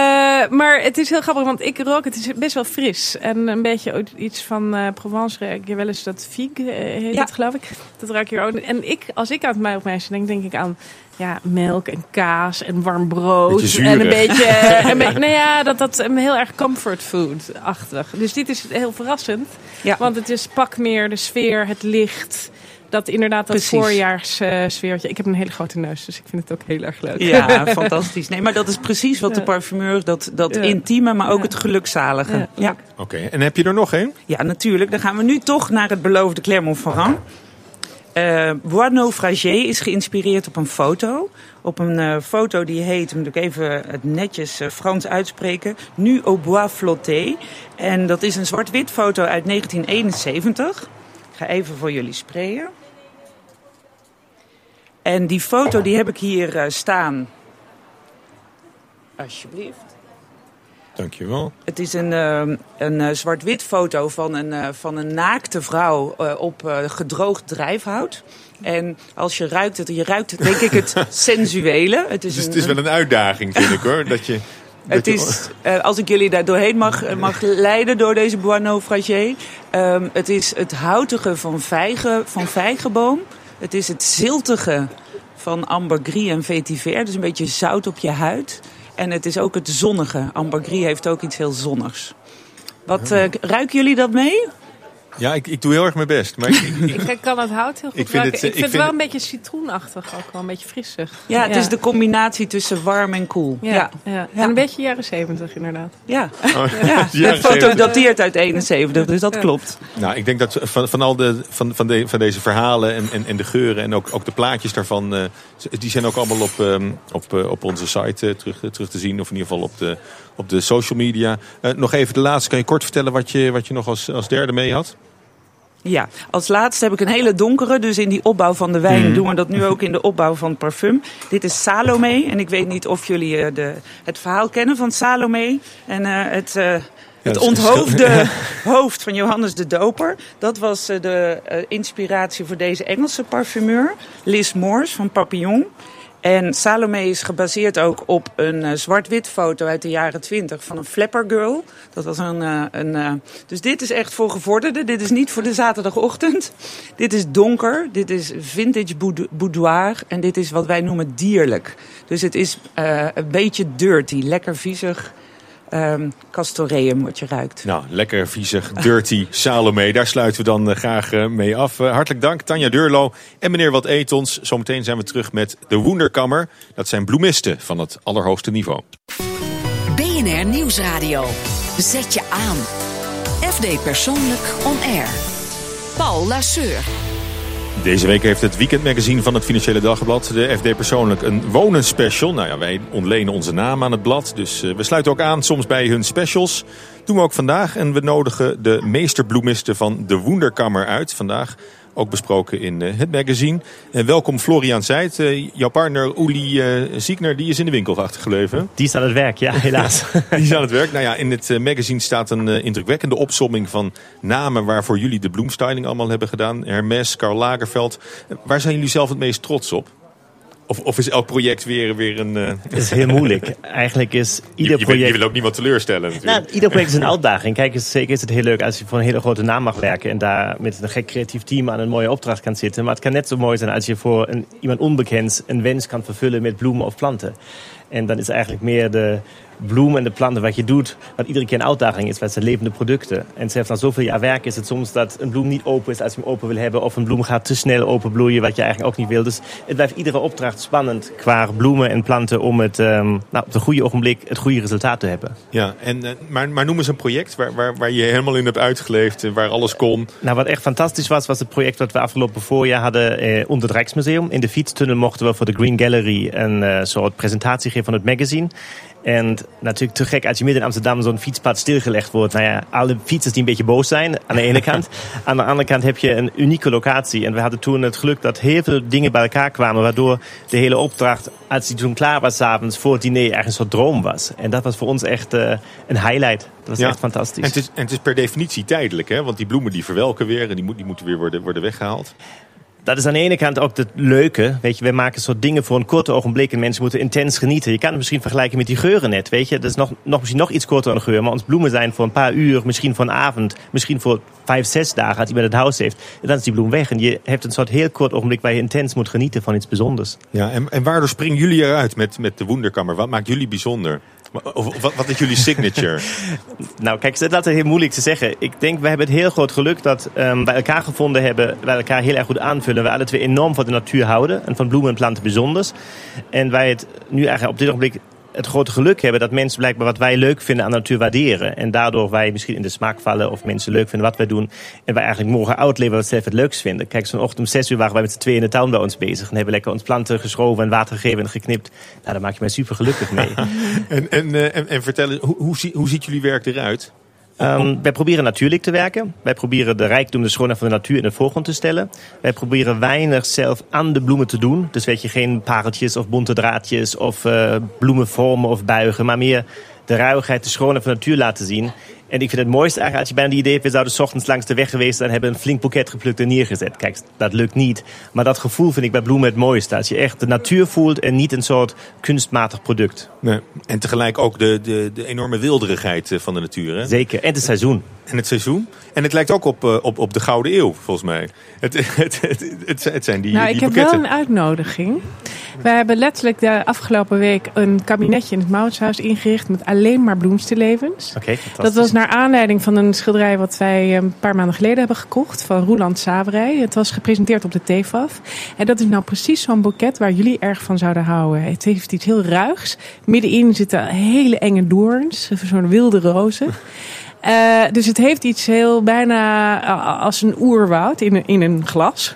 maar het is heel grappig, want ik rook, het is best wel fris. En een beetje iets van uh, Provence ruik je wel eens dat figue, heet het geloof ik. Dat ruik je ook. En ik, als ik aan het melkmeisje denk, denk ik aan ja, melk en kaas en warm brood. En een beetje. een beetje nou ja, dat, dat heel erg comfort food-achtig. Dus dit is heel verrassend. Ja. Want het is pak meer de sfeer, het licht. Dat inderdaad dat voorjaarssfeertje. ik heb een hele grote neus, dus ik vind het ook heel erg leuk. Ja, fantastisch. Nee, maar dat is precies wat de parfumeur, dat, dat intieme, maar ook het gelukzalige. Ja. Oké, en heb je er nog één? Ja, natuurlijk. Dan gaan we nu toch naar het beloofde Clermont-Ferrand. Uh, Bois Naufragé is geïnspireerd op een foto. Op een uh, foto die heet, moet ik even het netjes uh, Frans uitspreken, Nu au Bois Flotté. En dat is een zwart-wit foto uit 1971. Ik ga even voor jullie sprayen. En die foto die heb ik hier staan. Alsjeblieft. Dankjewel. Het is een, uh, een uh, zwart-wit foto van een, uh, van een naakte vrouw op gedroogd drijfhout. En als je ruikt het, je ruikt denk ik het sensuele. Het is, dus het is wel een uitdaging, vind ik hoor. Dat je, het is, als ik jullie daar doorheen mag, mag leiden door deze Bois Naufragé. Um, het is het houtige van, vijgen, van vijgenboom. Het is het ziltige van ambergris en vetiver. Dus een beetje zout op je huid. En het is ook het zonnige. Ambergris heeft ook iets heel zonnigs. Wat uh, ruiken jullie dat mee? Ja, ik, ik doe heel erg mijn best. Maar ik, ik, ik kan het hout heel goed ik vind Het, ik vind, het wel een beetje citroenachtig ook wel, een beetje frissig. Ja, het is de combinatie tussen warm en koel. Ja, ja. ja. En een beetje jaren zeventig inderdaad. Ja, oh, ja. de foto dateert uit 71, dus dat klopt. Nou, ik denk dat van, van al de, van, van, de, van deze verhalen en, en, en de geuren en ook, ook de plaatjes daarvan... Uh, die zijn ook allemaal op, um, op, uh, op onze site uh, terug, terug te zien. Of in ieder geval op de, op de social media. nog even de laatste, kan je kort vertellen wat je, wat je nog als, als derde mee had? Ja, als laatste heb ik een hele donkere. Dus in die opbouw van de wijn mm. doen we dat nu ook in de opbouw van het parfum. Dit is Salome. En ik weet niet of jullie uh, de, het verhaal kennen van Salome. En uh, het... Uh, het onthoofde hoofd van Johannes de Doper. Dat was de inspiratie voor deze Engelse parfumeur. Liz Moores van Papillon. En Salome is gebaseerd ook op een uh, zwart-wit foto uit de jaren 20 van een flapper girl. Dat was een, uh, een uh, dus dit is echt voor gevorderden. Dit is niet voor de zaterdagochtend. Dit is donker. Dit is vintage boudoir. En dit is wat wij noemen dierlijk. Dus het is een beetje dirty, lekker viezig um, castoreum wat je ruikt. Nou, lekker viezig, dirty Salome. Daar sluiten we dan uh, graag uh, mee af. Uh, hartelijk dank, Tanja Deurlo en meneer Wat Etons. Zometeen zijn we terug met de Woenderkammer. Dat zijn bloemisten van het allerhoogste niveau. BNR Nieuwsradio. Zet je aan. FD Persoonlijk On Air. Paul Lasseur. Deze week heeft het weekendmagazine van het Financiële Dagblad, de FD Persoonlijk, een wonen special. Nou ja, wij ontlenen onze naam aan het blad, dus uh, we sluiten ook aan soms bij hun specials. Doen we ook vandaag en we nodigen de meesterbloemisten van de Woenderkammer uit. Vandaag ook besproken in uh, het magazine. En welkom Florian Zijt. Uh, jouw partner Uli Ziekner, die is in de winkel achtergebleven. Die is aan het werk, ja, helaas. die is aan het werk. Nou ja, in het magazine staat een indrukwekkende opsomming van namen waarvoor jullie de bloemstyling allemaal hebben gedaan. Hermes, Karl Lagerfeld. waar zijn jullie zelf het meest trots op? Of, of, is elk project weer, weer een... Uh... Het is heel moeilijk. Eigenlijk is ieder je, project... Je wil ook niemand teleurstellen natuurlijk. Nou, ieder project is een uitdaging. Kijk, zeker is het heel leuk als je voor een hele grote naam mag werken... en daar met een gek creatief team aan een mooie opdracht kan zitten. Maar het kan net zo mooi zijn als je voor een, iemand onbekend een wens kan vervullen met bloemen of planten. En dan is eigenlijk meer de, bloemen en de planten, wat je doet, wat iedere keer een uitdaging is, want zijn levende producten. En zelfs na zoveel jaar werk is het soms dat een bloem niet open is als je hem open wil hebben, of een bloem gaat te snel openbloeien, wat je eigenlijk ook niet wil. Dus het blijft iedere opdracht spannend qua bloemen en planten om het um, nou, op het goede ogenblik het goede resultaat te hebben. Ja, en, uh, maar, maar noem eens een project waar, waar, waar je helemaal in hebt uitgeleefd, waar alles kon. Nou, wat echt fantastisch was, was het project dat we afgelopen voorjaar hadden eh, onder het Rijksmuseum. In de fietstunnel mochten we voor de Green Gallery een uh, soort presentatie geven van het magazine. En natuurlijk te gek als je midden in Amsterdam zo'n fietspad stilgelegd wordt. Nou ja, alle fietsers die een beetje boos zijn aan de ene kant. aan de andere kant heb je een unieke locatie. En we hadden toen het geluk dat heel veel dingen bij elkaar kwamen. Waardoor de hele opdracht, als die toen klaar was s'avonds voor het diner, eigenlijk een soort droom was. En dat was voor ons echt uh, een highlight. Dat was ja. echt fantastisch. En het, is, en het is per definitie tijdelijk, hè? Want die bloemen die verwelken weer en die, moet, die moeten weer worden, worden weggehaald dat is aan de ene kant ook het leuke. Weet je, wij maken soort dingen voor een korte ogenblik en mensen moeten intens genieten. Je kan het misschien vergelijken met die geuren net, weet je. Dat is nog, nog misschien nog iets korter een geur, maar ons bloemen zijn voor een paar uur, misschien voor avond, misschien voor vijf, zes dagen als iemand het huis heeft. En dan is die bloem weg en je hebt een soort heel kort ogenblik waar je intens moet genieten van iets bijzonders. Ja, en, waardoor springen jullie eruit met, met de Wonderkammer? Wat maakt jullie bijzonder? Wat, is jullie signature? nou, kijk, dat is heel moeilijk te zeggen. Ik denk, we hebben het heel groot geluk dat um, wij elkaar gevonden hebben, wij elkaar heel erg goed aanvullen. We alle twee enorm van de natuur houden en van bloemen en planten bijzonders. En wij het nu eigenlijk op dit ogenblik het grote geluk hebben dat mensen blijkbaar wat wij leuk vinden aan de natuur waarderen. En daardoor wij misschien in de smaak vallen of mensen leuk vinden wat wij doen. En wij eigenlijk morgen uitleven wat ze het leukst vinden. Kijk, zo'n ochtend om zes uur waren wij met z'n tweeën in de tuin bij ons bezig. En hebben lekker ons planten geschoven en water gegeven en geknipt. Nou, daar maak je mij super gelukkig mee. en, en, en, en vertel eens, hoe, hoe, hoe ziet jullie werk eruit? Um, wij proberen natuurlijk te werken. Wij proberen de rijkdom, de schoonheid van de natuur in het voorgrond te stellen. Wij proberen weinig zelf aan de bloemen te doen. Dus weet je, geen pareltjes of bonte draadjes of uh, bloemenvormen of buigen. Maar meer de ruigheid, de schoonheid van de natuur laten zien. En ik vind het mooiste eigenlijk als je bijna die idee hebt... we zouden s ochtends langs de weg geweest zijn... en hebben een flink boeket geplukt en neergezet. Kijk, dat lukt niet. Maar dat gevoel vind ik bij bloemen het mooiste. Als je echt de natuur voelt en niet een soort kunstmatig product. Nee. En tegelijk ook de, de, de enorme wilderigheid van de natuur. Hè? Zeker, en het seizoen. En het seizoen. En het lijkt ook op, uh, op, op de Gouden Eeuw, volgens mij. Het, het, het, het, het zijn die, nou, die ik heb wel een uitnodiging. We hebben letterlijk de afgelopen week een kabinetje in het Moutshuis ingericht... met alleen maar bloemstillevens. Oké, Dat was naar aanleiding van een schilderij wat wij een paar maanden geleden hebben gekocht... van Roeland Saverij. Het was gepresenteerd op de TEFAF. En dat is nou precies zo'n boeket waar jullie erg van zouden houden. Het heeft iets heel ruigs. Middenin zitten hele enge doorns, zo'n wilde rozen... Uh, dus het heeft iets heel bijna als een oerwoud in een, in een glas.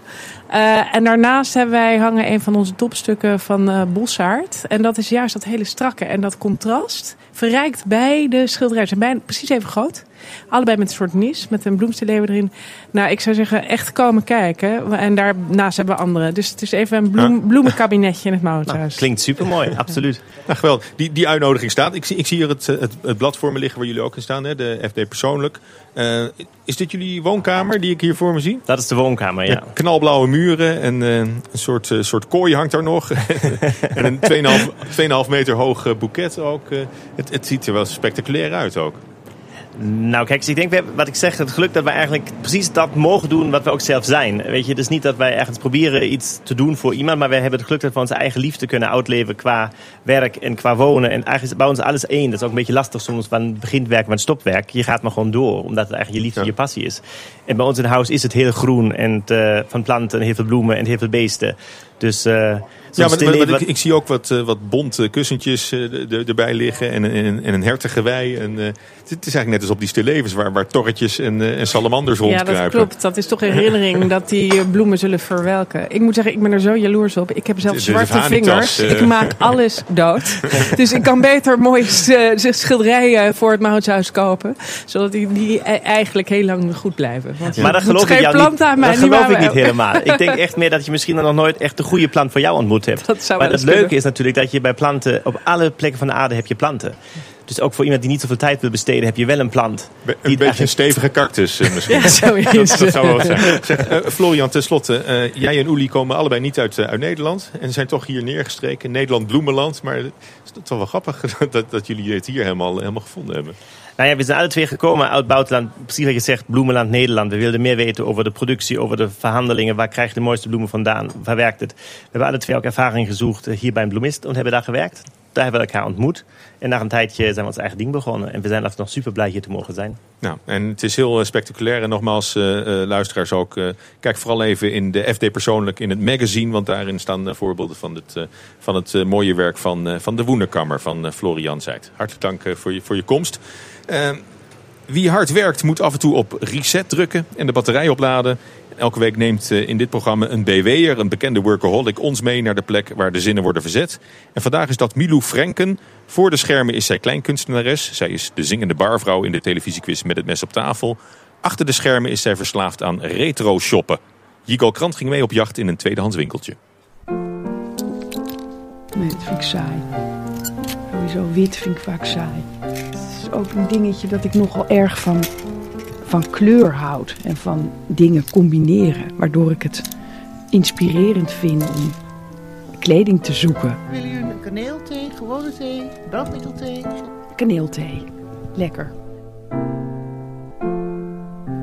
Uh, en daarnaast hebben wij hangen een van onze topstukken van uh, Bossaard. En dat is juist dat hele strakke en dat contrast verrijkt bij de schilderij. Ze zijn bijna precies even groot. Allebei met een soort nis, met een bloemstilleven erin. Nou, ik zou zeggen, echt komen kijken. En daarnaast hebben we andere. Dus het is even een bloem, bloemenkabinetje in het. Nou, klinkt supermooi, absoluut. Nou, geweldig. Die, die uitnodiging staat. Ik zie, ik zie hier het, het, het blad voor me liggen waar jullie ook in staan. Hè? De FD Persoonlijk. Uh, is dit jullie woonkamer die ik hier voor me zie? Dat is de woonkamer, ja. ja knalblauwe muren en uh, een soort, uh, soort kooi hangt daar nog. en een 2,5 meter hoog boeket ook. het, het ziet er wel spectaculair uit ook. Nou, kijk, ik denk, wat ik zeg, het geluk dat we eigenlijk precies dat mogen doen wat we ook zelf zijn. Weet je, het is niet dat wij ergens proberen iets te doen voor iemand, maar wij hebben het geluk dat we onze eigen liefde kunnen uitleven qua werk en qua wonen. En eigenlijk is bij ons alles één. Dat is ook een beetje lastig soms van begint werk, van stopwerk. Je gaat maar gewoon door, omdat het eigenlijk je liefde, ja. je passie is. En bij ons in huis is het heel groen en uh, van planten en heel veel bloemen en heel veel beesten. Dus... Uh, ja, maar, maar, maar ik, ik, zie ook wat, uh, wat bonte kussentjes uh, erbij liggen en, en, en een hertengewei. En, uh, het is eigenlijk net als op die stillevens waar, waar torretjes en, en salamanders rondkruipen. Ja, dat klopt. Dat is toch een herinnering dat die bloemen zullen verwelken. Ik moet zeggen, ik ben er zo jaloers op. Ik heb zelf zwarte vingers. Ik maak alles dood. dus ik kan beter mooie schilderijen voor het Moutshuis kopen. Zodat die, die eigenlijk heel lang goed blijven. Want ja. Maar dat geloof ik jou niet, aan mij, dat geloof ik niet helemaal. ik denk echt meer dat je misschien nog nooit echt de goede plant voor jou ontmoet hebt. Dat zou maar het kunnen. leuke is natuurlijk dat je bij planten, op alle plekken van de aarde heb je planten. Dus ook voor iemand die niet zoveel tijd wil besteden, heb je wel een plant. Be een beetje eigenlijk... een stevige cactus uh, misschien. ja, zo is dat, dat zou wel zijn. Zeg, uh, Florian, tenslotte, uh, jij en Uli komen allebei niet uit, uit Nederland. En zijn toch hier neergestreken. Nederland Bloemenland. Maar het is toch wel grappig dat, dat jullie het hier helemaal, helemaal gevonden hebben. Nou ja, we zijn alle twee gekomen uit buitenland. Precies wat je Bloemenland Nederland. We wilden meer weten over de productie, over de verhandelingen. Waar krijg je de mooiste bloemen vandaan? Waar werkt het? We hebben alle twee ook ervaring gezocht hier bij een bloemist en hebben daar gewerkt. Daar hebben we elkaar ontmoet. En na een tijdje zijn we ons eigen ding begonnen. En we zijn nog super blij hier te mogen zijn. Nou, en het is heel eh, spectaculair. En nogmaals, uh, luisteraars ook, kijk vooral even in de FD persoonlijk in het magazine. Want daarin staan voorbeelden van het, van het mooie werk van, van de Woenderkammer van Florian Zijt. Hartelijk dank voor, je, voor je komst. Wie hard werkt moet af en toe op reset drukken en de batterij opladen. Elke week neemt in dit programma een BW'er, een bekende workaholic, ons mee naar de plek waar de zinnen worden verzet. En vandaag is dat Milou Frenken. Voor de schermen is zij kleinkunstenares. Zij is de zingende barvrouw in de televisiequiz met het mes op tafel. Achter de schermen is zij verslaafd aan retro shoppen. Jigal Krant ging mee op jacht in een tweedehands winkeltje. Nee, dat vind ik saai. Sowieso wit vind ik vaak saai. Is ook een dingetje dat ik nogal erg van, van kleur houd. En van dingen combineren. Waardoor ik het inspirerend vind om kleding te zoeken. Willen jullie een kaneelthee, gewone thee, brandmiddelthee? Kaneelthee. Lekker.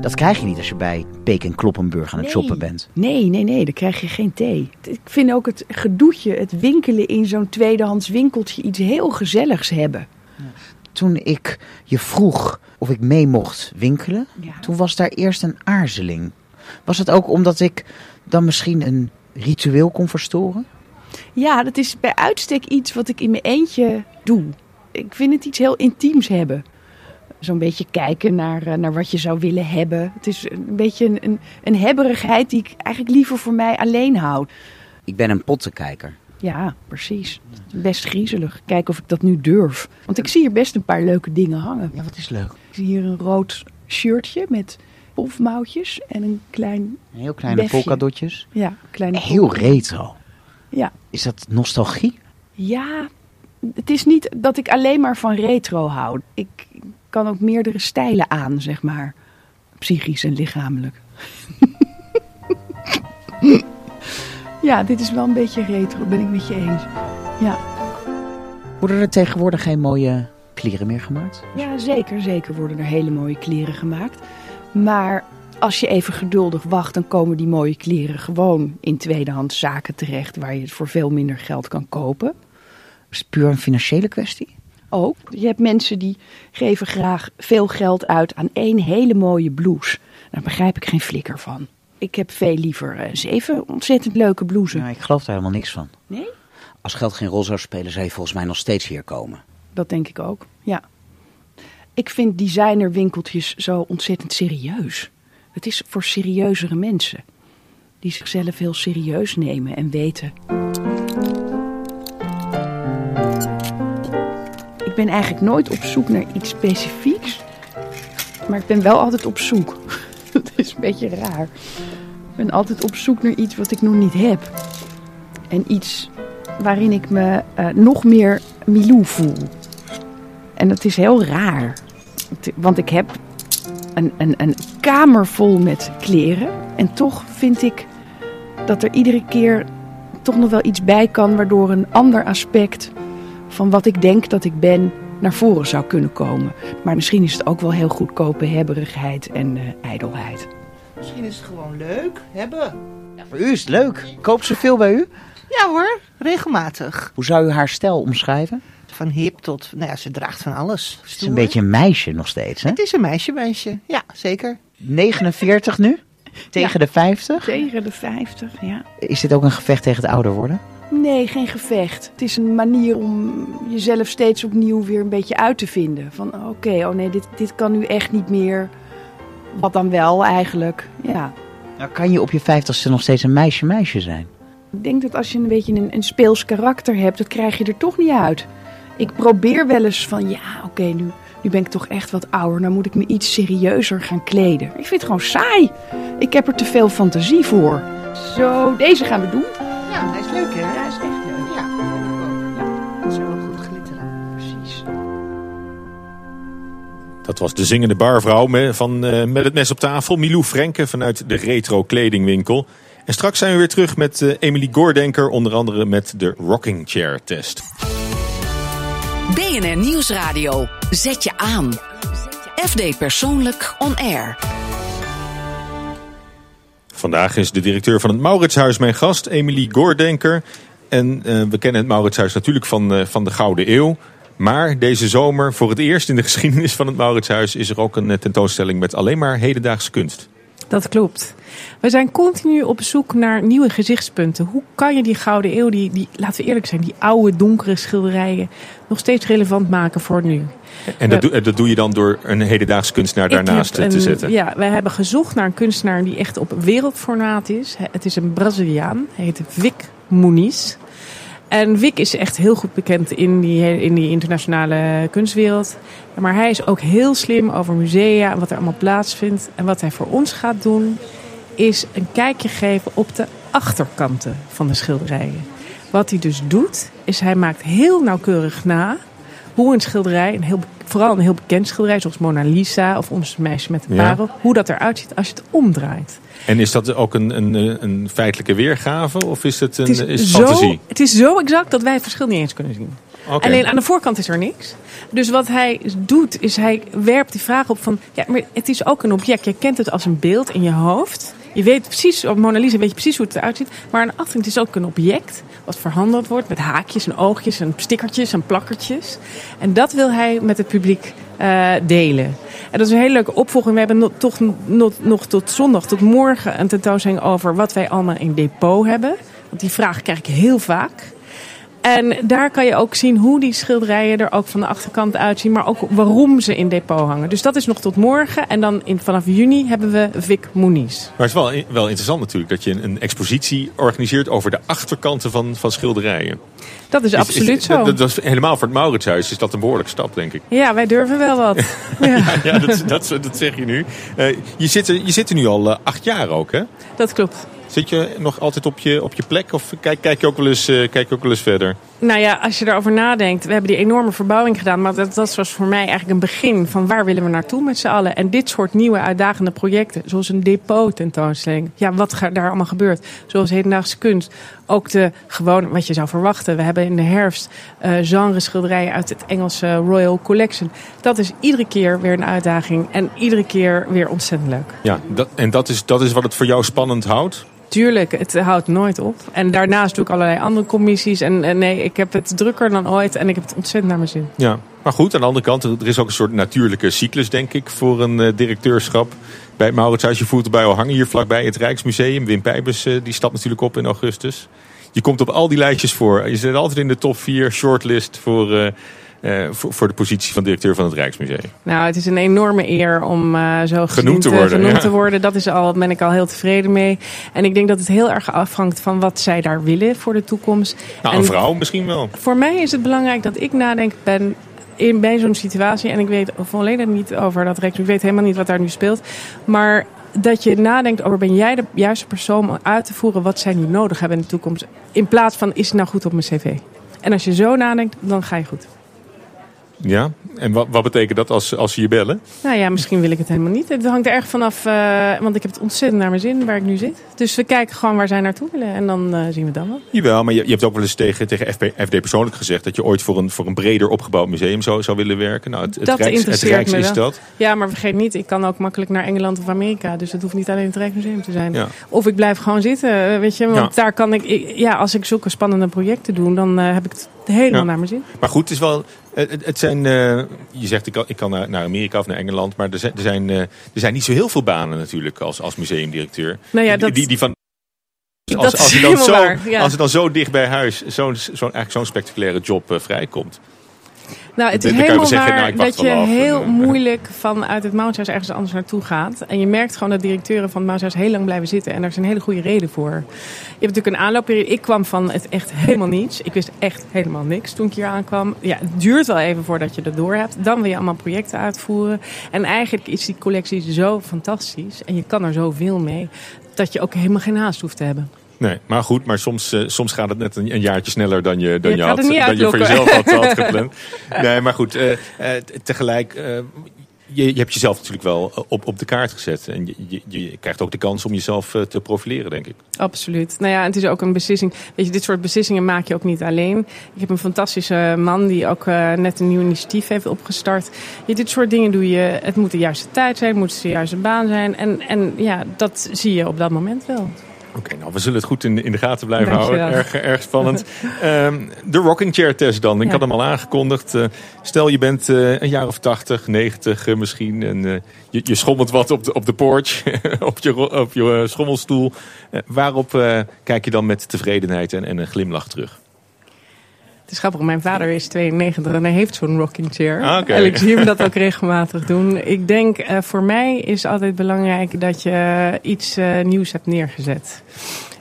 Dat krijg je niet als je bij Beek en Kloppenburg aan het Nee. shoppen bent. Nee, nee, nee, dan krijg je geen thee. Ik vind ook het gedoetje, het winkelen in zo'n tweedehands winkeltje iets heel gezelligs hebben. Toen ik je vroeg of ik mee mocht winkelen, toen was daar eerst een aarzeling. Was het ook omdat ik dan misschien een ritueel kon verstoren? Ja, dat is bij uitstek iets wat ik in mijn eentje doe. Ik vind het iets heel intiems hebben. Zo'n beetje kijken naar, eh, naar wat je zou willen hebben. Het is een beetje een, een, een hebberigheid die ik eigenlijk liever voor mij alleen houd. Ik ben een pottenkijker. Ja, precies. Best griezelig. Kijken of ik dat nu durf. Want ik zie hier best een paar leuke dingen hangen. Ja, wat is leuk? Ik zie hier een rood shirtje met pofmouwtjes en een klein Heel kleine befje. polkadotjes. Ja, kleine Heel polka. retro. Ja. Is dat nostalgie? Ja, het is niet dat ik alleen maar van retro hou. Ik kan ook meerdere stijlen aan, zeg maar. Psychisch en lichamelijk. ja, dit is wel een beetje retro, ben ik met je eens. Ja, Worden er tegenwoordig geen mooie kleren meer gemaakt? ja zeker, zeker worden er hele mooie kleren gemaakt. Maar als je even geduldig wacht, dan komen die mooie kleren gewoon in tweedehands zaken terecht... waar je het voor veel minder geld kan kopen. Is het puur een financiële kwestie? ook. Je hebt mensen die geven graag veel geld uit aan één hele mooie blouse. Daar begrijp ik geen flikker van. Ik heb veel liever eh, zeven ontzettend leuke blouses. Nou, ik geloof daar helemaal niks van. Nee? Als geld geen rol zou spelen, zou je volgens mij nog steeds hier komen. Dat denk ik ook, ja. Ik vind designerwinkeltjes zo ontzettend serieus. Het is voor serieuzere mensen. Die zichzelf heel serieus nemen en weten. Ik ben eigenlijk nooit op zoek naar iets specifieks. Maar ik ben wel altijd op zoek. Dat is een beetje raar. Ik ben altijd op zoek naar iets wat ik nog niet heb. En iets waarin ik me eh, nog meer Milou voel. En dat is heel raar. Want ik heb een, een, een kamer vol met kleren. En toch vind ik dat er iedere keer toch nog wel iets bij kan... waardoor een ander aspect van wat ik denk dat ik ben naar voren zou kunnen komen. Maar misschien is het ook wel heel goedkope hebberigheid en eh, ijdelheid. Misschien is het gewoon leuk. Hebben. Ja, voor u is het leuk. Koopt ze veel bij u? Ja hoor, regelmatig. Hoe zou u haar stijl omschrijven? Van hip tot, nou ja, ze draagt van alles. Het is een beetje een meisje nog steeds, hè? Het is een meisje, meisje. Ja, zeker. 49 nu? Tegen Ja. de 50? Tegen de 50, ja. Is dit ook een gevecht tegen het ouder worden? Nee, geen gevecht. Het is een manier om jezelf steeds opnieuw weer een beetje uit te vinden. Van oké, oh nee, dit, dit kan nu echt niet meer. Wat dan wel eigenlijk? Ja. Nou, kan je op je 50ste nog steeds een meisje-meisje zijn? Ik denk dat als je een beetje een, een speels karakter hebt, dat krijg je er toch niet uit. Ik probeer wel eens van, ja, oké, nu, nu ben ik toch echt wat ouder. Nou moet ik me iets serieuzer gaan kleden. Ik vind het gewoon saai. Ik heb er te veel fantasie voor. Zo, deze gaan we doen. Ja, hij is leuk hè? Ja, hij is echt leuk. Ja, dat is wel goed glitter aan. Precies. Dat was de zingende barvrouw van eh, Met het mes op tafel. Milou Frenke vanuit de retro kledingwinkel. En straks zijn we weer terug met eh, Emily Goordenker. Onder andere met de rocking chair test. BNR Nieuwsradio. Zet je aan. FD Persoonlijk On Air. Vandaag is de directeur van het Mauritshuis mijn gast, Emily Goordenker. En eh, we kennen het Mauritshuis natuurlijk van, eh, van de Gouden Eeuw. Maar deze zomer, voor het eerst in de geschiedenis van het Mauritshuis... is er ook een eh, tentoonstelling met alleen maar hedendaagse kunst. Dat klopt. We zijn continu op zoek naar nieuwe gezichtspunten. Hoe kan je die Gouden Eeuw, die, die, laten we eerlijk zijn, die oude donkere schilderijen... nog steeds relevant maken voor nu? En dat, doe, dat doe je dan door een hedendaagse kunstenaar daarnaast te zetten? Ja, wij hebben gezocht naar een kunstenaar die echt op wereldformaat is. Het is een Braziliaan. Hij heet Vic Muniz. En Vic is echt heel goed bekend in die, in die internationale kunstwereld. Maar hij is ook heel slim over musea en wat er allemaal plaatsvindt. En wat hij voor ons gaat doen, is een kijkje geven op de achterkanten van de schilderijen. Wat hij dus doet, is hij maakt heel nauwkeurig na hoe een schilderij, een heel, vooral een heel bekend schilderij zoals Mona Lisa of Ons meisje met de Ja. parel, hoe dat eruit ziet als je het omdraait. En is dat ook een, een, een feitelijke weergave of is het een Het is is, het zo, fantasie? het is zo exact dat wij het verschil niet eens kunnen zien. Alleen aan de voorkant is er niks. Dus wat hij doet, is hij werpt die vraag op van... Ja, maar het is ook een object. Je kent het als een beeld in je hoofd. Je weet precies, op Mona Lisa weet je precies hoe het eruit ziet. Maar de achterkant is ook een object wat verhandeld wordt... met haakjes en oogjes en stickertjes en plakkertjes. En dat wil hij met het publiek eh, delen. En dat is een hele leuke opvolging. We hebben nog, toch nog tot zondag, tot morgen... een tentoonstelling over wat wij allemaal in depot hebben. Want die vraag krijg ik heel vaak. En daar kan je ook zien hoe die schilderijen er ook van de achterkant uitzien, maar ook waarom ze in depot hangen. Dus dat is nog tot morgen. En dan in, vanaf juni hebben we Vic Muniz. Maar het is wel, wel interessant natuurlijk dat je een, een expositie organiseert over de achterkanten van, van schilderijen. Dat is, absoluut zo. Dat, dat is helemaal voor het Mauritshuis is dat een behoorlijke stap, denk ik. Ja, wij durven wel wat. ja, Ja, dat, dat, dat zeg je nu. Eh, je, zit er, je zit er nu al eh, acht jaar ook, hè? dat klopt. Zit je nog altijd op je, op je plek of kijk, kijk, je ook wel eens, eh, kijk je ook wel eens verder? Nou ja, als je erover nadenkt, we hebben die enorme verbouwing gedaan, maar dat, dat was voor mij eigenlijk een begin van waar willen we naartoe met z'n allen. En dit soort nieuwe uitdagende projecten, zoals een depot tentoonstelling. Ja, wat daar allemaal gebeurt. Zoals hedendaagse kunst. Ook de gewoon wat je zou verwachten. We hebben in de herfst eh genre schilderijen uit het Engelse Royal Collection. Dat is iedere keer weer een uitdaging en iedere keer weer ontzettend leuk. Ja, dat, en dat is, dat is wat het voor jou spannend houdt? Tuurlijk, het houdt nooit op. En daarnaast doe ik allerlei andere commissies. En, nee, ik heb het drukker dan ooit en ik heb het ontzettend naar mijn zin. Ja, maar goed, aan de andere kant, er is ook een soort natuurlijke cyclus, denk ik, voor een eh, directeurschap. Bij het Mauritshuis, je voelt erbij al hangen hier vlakbij het Rijksmuseum. Wim Pijbus, eh, die stapt natuurlijk op in augustus. Je komt op al die lijstjes voor. Je zit altijd in de top 4 shortlist voor, eh, eh, voor, voor de positie van directeur van het Rijksmuseum. Nou, het is een enorme eer om eh, zo Genoemd te worden, genoemd ja. te worden. Dat is al, ben ik al heel tevreden mee. En ik denk dat het heel erg afhangt van wat zij daar willen voor de toekomst. Nou, en een vrouw misschien wel. Voor mij is het belangrijk dat ik nadenk ben in, bij zo'n situatie. En ik weet volledig niet over dat rek. Ik weet helemaal niet wat daar nu speelt. Maar dat je nadenkt over ben jij de juiste persoon om uit te voeren wat zij nu nodig hebben in de toekomst. In plaats van is het nou goed op mijn cv. En als je zo nadenkt, dan ga je goed. Ja, en wat, wat betekent dat als, als ze je bellen? Nou ja, misschien wil ik het helemaal niet. Het hangt er erg vanaf, eh want ik heb het ontzettend naar mijn zin waar ik nu zit. Dus we kijken gewoon waar zij naartoe willen en dan eh, zien we dan wel. Jawel, maar je, je hebt ook wel eens tegen, tegen FP, FD persoonlijk gezegd dat je ooit voor een, voor een breder opgebouwd museum zou, zou willen werken. Nou, het, het dat Rijks, het interesseert Rijks me is wel. dat. Ja, maar vergeet niet, ik kan ook makkelijk naar Engeland of Amerika. Dus het hoeft niet alleen het Rijksmuseum te zijn. Ja. Of ik blijf gewoon zitten, eh, weet je. Want Ja. daar kan ik, ik- ja, als ik zulke spannende projecten doe, dan heb ik het helemaal Ja. naar mijn zin. Maar goed, het is wel. Het, het- zijn. eh, je zegt ik kan, ik kan naar, naar Amerika of naar Engeland. Maar er zijn, er, zijn, eh, er zijn niet zo heel veel banen natuurlijk als, als museumdirecteur. Nou ja, Die- dat- die, die van. Als, als, het dan zo, waar, ja. als het dan zo dicht bij huis, zo'n zo'n eigenlijk zo'n spectaculaire job eh, vrijkomt. Nou, het is helemaal zeggen, waar nou, dat je af. heel moeilijk vanuit het Mountshuis ergens anders naartoe gaat. En je merkt gewoon dat directeuren van het heel lang blijven zitten. En daar is een hele goede reden voor. Je hebt natuurlijk een aanloopperiode. Ik kwam van het echt helemaal niets. Ik wist echt helemaal niks toen ik hier aankwam. Ja, het duurt wel even voordat je dat door hebt. Dan wil je allemaal projecten uitvoeren. En eigenlijk is die collectie zo fantastisch. En je kan er zoveel mee. Dat je ook helemaal geen haast hoeft te hebben. Nee, maar goed, maar soms, eh, soms gaat het net een, een jaartje sneller dan je, dan Je je, had, dan je voor jezelf had, had gepland. Nee, maar goed, eh, eh, tegelijk, je, je hebt jezelf natuurlijk wel op, op de kaart gezet. En je, je, je krijgt ook de kans om jezelf te profileren, denk ik. Absoluut. Nou ja, het is ook een beslissing. Weet je, dit soort beslissingen maak je ook niet alleen. Ik heb een fantastische man die ook net een nieuw initiatief heeft opgestart. Ja, dit soort dingen doe je. Het moet de juiste tijd zijn, het moet de juiste baan zijn. En, en ja, dat zie je op dat moment wel. Oké, nou, we zullen het goed in, in de gaten blijven Dankjewel. houden. Erg, erg spannend. Ehm, de rocking chair test dan. Ik Ja. had hem al aangekondigd. Eh, stel, je bent eh, een jaar of 80, 90 eh, misschien. En je, je schommelt wat op de, op de porch, op je, op je schommelstoel. Waarop kijk je dan met tevredenheid en, en een glimlach terug? Het is grappig, mijn vader is 92 en hij heeft zo'n rocking chair. Ah. En ik zie hem dat ook regelmatig doen. Ik denk, eh, voor mij is altijd belangrijk dat je iets eh, nieuws hebt neergezet.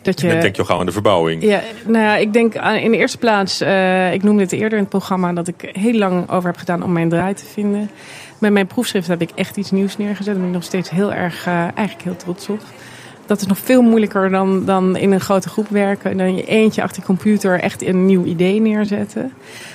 Dat je, Dan denk je al gauw aan de verbouwing. Ja, nou ja, ik denk aan- in de eerste plaats, eh, ik noemde het eerder in het programma, dat ik heel lang over heb gedaan om mijn draai te vinden. Met mijn proefschrift heb ik echt iets nieuws neergezet. Daar ben ik nog steeds heel erg, eh, eigenlijk heel trots op. Dat is nog veel moeilijker dan, dan in een grote groep werken. En dan je eentje achter je computer echt een nieuw idee neerzetten.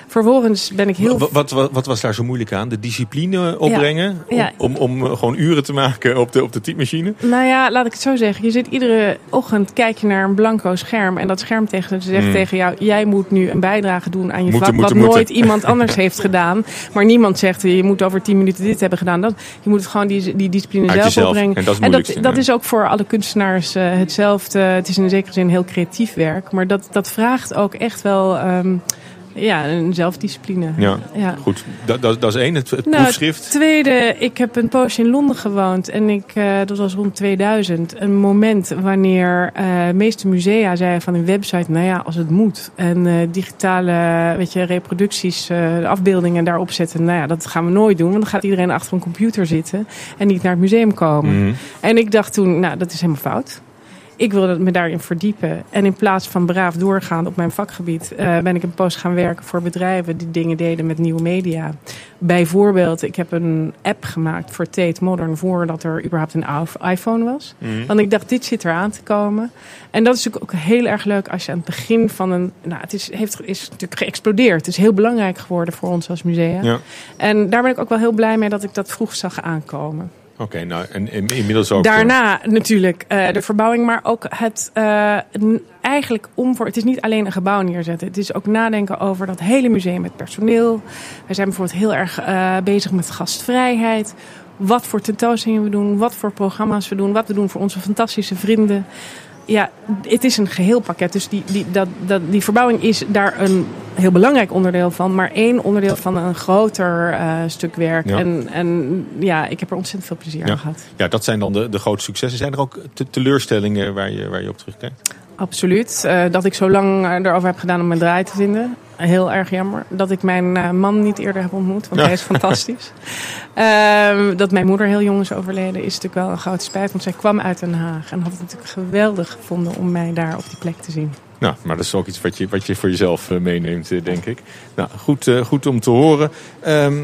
Vervolgens ben ik heel... Wat, wat, wat, wat was daar zo moeilijk aan? De discipline opbrengen? Ja. Om, om, om eh, gewoon uren te maken op de, op de typemachine? Nou ja, laat ik het zo zeggen. Je zit iedere ochtend, kijk je naar een blanco scherm. En dat scherm tegen, zegt Mm. tegen jou, jij moet nu een bijdrage doen aan je Moeten, vak. moeten, wat moeten. nooit iemand anders heeft gedaan. Maar niemand zegt, je moet over tien minuten dit hebben gedaan. Dat, je moet het gewoon die, die discipline Uit zelf jezelf. opbrengen. En dat is dat, is ook voor alle kunstenaars eh, hetzelfde. Het is in zekere zin heel creatief werk. Maar dat, dat vraagt ook echt wel ehm, ja, een zelfdiscipline. Ja, Ja. goed. Dat, dat, dat is één, het, het Nou, proefschrift. het tweede, ik heb een poosje in Londen gewoond. En ik, eh, dat was rond 2000. Een moment wanneer eh, de meeste musea zeiden van hun website... nou ja, als het moet. En eh, digitale weet je, reproducties, eh, de afbeeldingen daarop zetten... nou ja, dat gaan we nooit doen. Want dan gaat iedereen achter een computer zitten... en niet naar het museum komen. Mhm. En ik dacht toen, nou, dat is helemaal fout. Ik wilde me daarin verdiepen. En in plaats van braaf doorgaan op mijn vakgebied, eh, ben ik een post gaan werken voor bedrijven die dingen deden met nieuwe media. Bijvoorbeeld, ik heb een app gemaakt voor Tate Modern voordat er überhaupt een iPhone was. Mhm. Want ik dacht, dit zit eraan te komen. En dat is natuurlijk ook heel erg leuk als je aan het begin van een. Nou, het is, heeft, is natuurlijk geëxplodeerd. Het is heel belangrijk geworden voor ons als musea. Ja. En daar ben ik ook wel heel blij mee dat ik dat vroeg zag aankomen. Oké, nou, en, inmiddels ook... Daarna natuurlijk eh, de verbouwing, maar ook het eh, n- eigenlijk om voor. Het is niet alleen een gebouw neerzetten. Het is ook nadenken over dat hele museum met personeel. Wij zijn bijvoorbeeld heel erg eh, bezig met gastvrijheid. Wat voor tentoonstellingen we doen, wat voor programma's we doen, wat we doen voor onze fantastische vrienden. Ja, het is een geheel pakket. Dus die, die, dat, dat, die verbouwing is daar een heel belangrijk onderdeel van. Maar één onderdeel van een groter eh, stuk werk. Ja. En, en ja, ik heb er ontzettend veel plezier ja. aan gehad. ja, dat zijn dan de, de grote successen. Zijn er ook te- teleurstellingen waar je, waar je op terugkijkt? Absoluut. Eh, dat ik zo lang eh, erover heb gedaan om mijn draai te vinden. Heel erg jammer. Dat ik mijn eh, man niet eerder heb ontmoet, want Ja. hij is fantastisch. Ehm, dat mijn moeder heel jong is overleden, is natuurlijk wel een grote spijt. Want zij kwam uit Den Haag en had het natuurlijk geweldig gevonden om mij daar op die plek te zien. Nou, maar dat is ook iets wat je, wat je voor jezelf eh, meeneemt, eh, denk ik. Nou, goed, goed om te horen. Ehm,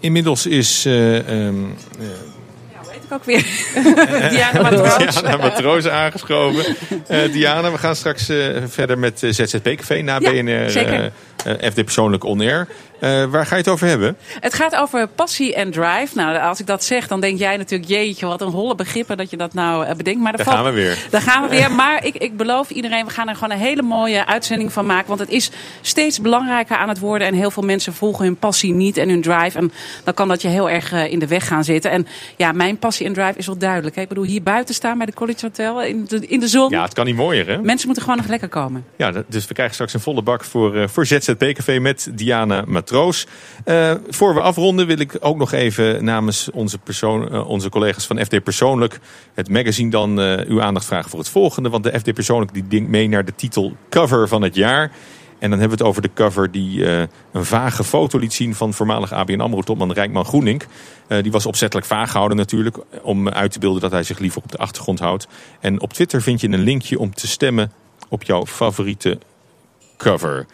inmiddels is... eh, ehm, eh, ik ook weer. Diana Matroos. Diana Matroos aangeschoven. Eh, Diana, we gaan straks eh, verder met eh, ZZP Café na Ja, BNR zeker. Eh, FD Persoonlijk On Air. Eh, waar ga je het over hebben? Het gaat over passie en drive. Nou, als ik dat zeg, dan denk jij natuurlijk... jeetje, wat een holle begrippen dat je dat nou eh, bedenkt. Maar Daar valt- gaan we weer. Daar gaan we weer. Maar ik, ik beloof iedereen, we gaan er gewoon een hele mooie uitzending van maken. Want het is steeds belangrijker aan het worden. En heel veel mensen volgen hun passie niet en hun drive. En dan kan dat je heel erg in de weg gaan zitten. En ja, mijn passie en drive is wel duidelijk. Hè. Ik bedoel, hier buiten staan bij de College Hotel in de, in de zon. Ja, het kan niet mooier, hè? Mensen moeten gewoon nog lekker komen. Ja, dus we krijgen straks een volle bak voor, voor ZZP Café met Diana Matroos. Eh, voor we afronden wil ik ook nog even namens onze, persoon, eh, onze collega's van FD Persoonlijk... het magazine dan eh, uw aandacht vragen voor het volgende. Want de FD Persoonlijk die denkt mee naar de titel Cover van het jaar... En dan hebben we het over de cover die een vage foto liet zien van voormalig ABN AMRO-topman Rijkman Groening. Die was opzettelijk vaag gehouden natuurlijk, om uit te beelden dat hij zich liever op de achtergrond houdt. En op Twitter vind je een linkje om te stemmen op jouw favoriete cover.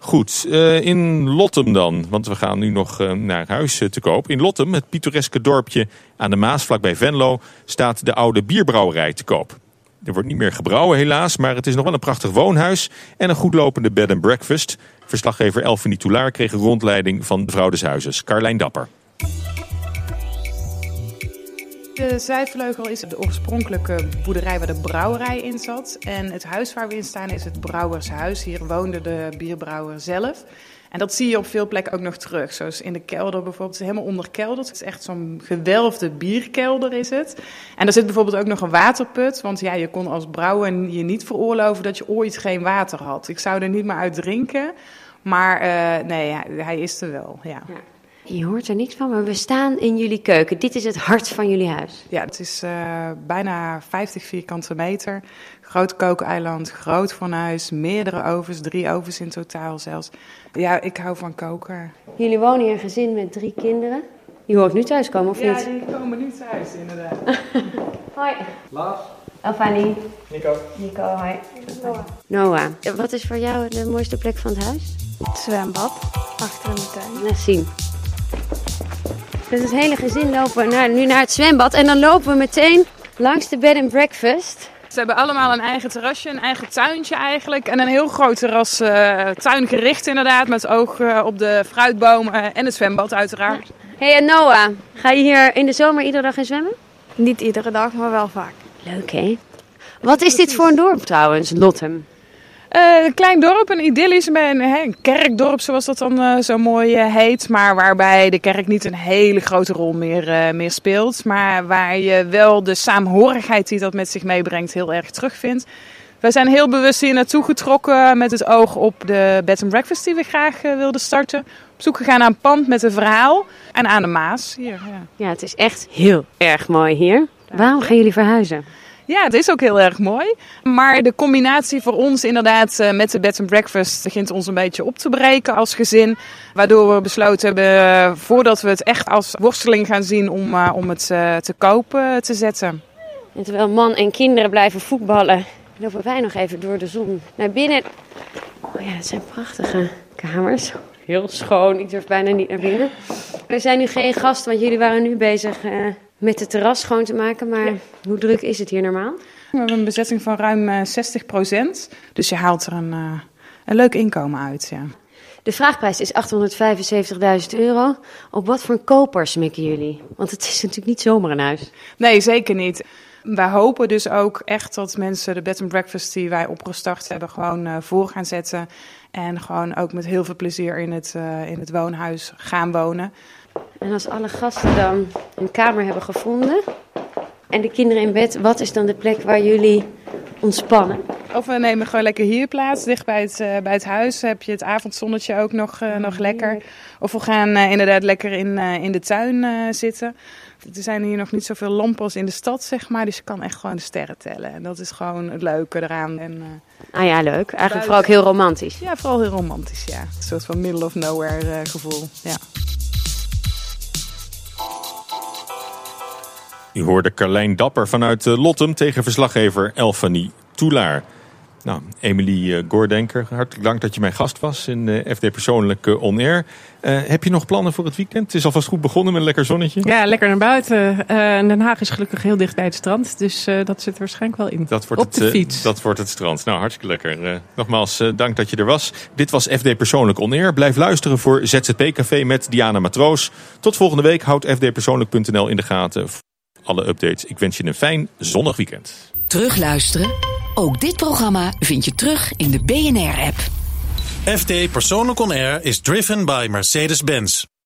Goed, eh, in Lottem dan, want we gaan nu nog eh, naar huis eh, te koop. In Lottem, het pittoreske dorpje aan de Maas vlakbij Venlo, staat de oude bierbrouwerij te koop. Er wordt niet meer gebrouwen helaas, maar het is nog wel een prachtig woonhuis en een goedlopende bed and breakfast. Verslaggever Elfanie Toulaar kreeg een rondleiding van de vrouw des Carlijn Dapper. De Zuidvleugel is de oorspronkelijke boerderij waar de brouwerij in zat. En het huis waar we in staan is het Brouwershuis. Hier woonde de bierbrouwer zelf. En dat zie je op veel plekken ook nog terug. Zoals in de kelder bijvoorbeeld. Het is helemaal onderkelderd. Het is echt zo'n gewelfde bierkelder is het. En er zit bijvoorbeeld ook nog een waterput. Want ja, je kon als brouwer je niet veroorloven dat je ooit geen water had. Ik zou er niet meer uit drinken. Maar uh, nee, hij, hij, is er wel, ja. ja. Je hoort er niks van, maar we staan in jullie keuken. Dit is het hart van jullie huis. Ja, het is uh, bijna 50 vierkante meter. Groot kookeiland, groot fornuis, meerdere ovens, drie ovens in totaal zelfs. Ja, ik hou van koken. Jullie wonen hier een gezin met drie kinderen. Die hoort nu thuiskomen, of ja, niet? Ja, die komen nu thuis, inderdaad. hoi. Lars. Elfanie. Nico. Nico, hoi. Noah. Noah. Wat is voor jou de mooiste plek van het huis? Het zwembad, achter in de tuin. Laat zien. Met het hele gezin lopen we naar, nu naar het zwembad. En dan lopen we meteen langs de bed and breakfast. Ze hebben allemaal een eigen terrasje, een eigen tuintje eigenlijk. En een heel groot terras, uh, tuingericht inderdaad. Met oog uh, op de fruitbomen en het zwembad uiteraard. hey, en Noah, ga je hier in de zomer iedere dag in zwemmen? Niet iedere dag, maar wel vaak. Leuk hè? Wat is dit voor een dorp trouwens, Lottem? Uh, een klein dorp, een idyllisch, een, een kerkdorp zoals dat dan uh, zo mooi uh, heet. Maar waarbij de kerk niet een hele grote rol meer, meer speelt. Maar waar je wel de saamhorigheid die dat met zich meebrengt heel erg terugvindt. Wij zijn heel bewust hier naartoe getrokken met het oog op de bed and breakfast die we graag wilden starten. Op zoek gegaan naar een pand met een verhaal en aan de Maas. Hier, ja. ja, het is echt heel erg mooi hier. Waarom gaan jullie verhuizen? Ja, het is ook heel erg mooi. Maar de combinatie voor ons inderdaad met de bed and breakfast begint ons een beetje op te breken als gezin. Waardoor we besloten hebben, voordat we het echt als worsteling gaan zien, om, uh, om het uh, te kopen te zetten. En terwijl man en kinderen blijven voetballen, lopen wij nog even door de zon naar binnen. Oh ja, zijn prachtige kamers. Heel schoon, ik durf bijna niet naar binnen. Er zijn nu geen gasten, want jullie waren nu bezig... met het terras schoon te maken. Maar ja. hoe druk is het hier normaal? We hebben een bezetting van ruim uh, 60% Dus je haalt er een, uh, een leuk inkomen uit, ja. De vraagprijs is 875.000 euro. Op wat voor kopers mikken jullie? Want het is natuurlijk niet zomaar een huis. Nee, zeker niet. Wij hopen dus ook echt dat mensen de bed and breakfast die wij opgestart hebben gewoon uh, voor gaan zetten. En gewoon ook met heel veel plezier in het, in het woonhuis gaan wonen. En als alle gasten dan een kamer hebben gevonden en de kinderen in bed, wat is dan de plek waar jullie ontspannen? Of we nemen gewoon lekker hier plaats, dicht bij het, uh, bij het huis. heb je het avondzonnetje ook nog, uh, nog lekker. Of we gaan uh, inderdaad lekker in, in de tuin zitten. Er zijn hier nog niet zoveel lampen als in de stad, zeg maar. Dus je kan echt gewoon de sterren tellen. En dat is gewoon het leuke eraan. En, ah ja, leuk. Eigenlijk vooral ook heel romantisch. Ja, vooral heel romantisch, ja. Een soort van middle of nowhere gevoel, ja. U hoorde Carlijn Dapper vanuit Lottem tegen verslaggever Elfanie Toulaar. Nou, Emily Goordenker, hartelijk dank dat je mijn gast was in uh, FD Persoonlijk On Air. Uh, heb je nog plannen voor het weekend? Het is alvast goed begonnen met een lekker zonnetje. Ja, lekker naar buiten. Den Haag is gelukkig heel dicht bij het strand, dus dat zit er waarschijnlijk wel in. Dat wordt Op het, de fiets. dat wordt het strand. Nou, hartstikke lekker. nogmaals, dank dat je er was. Dit was FD Persoonlijk On Air. Blijf luisteren voor ZZP Café met Diana Matroos. Tot volgende week. Houd fdpersoonlijk.nl in de gaten. Alle updates. Ik wens je een fijn zonnig weekend. Terugluisteren? Ook dit programma vind je terug in de BNR-app. FD Persoonlijk On Air is driven by Mercedes-Benz.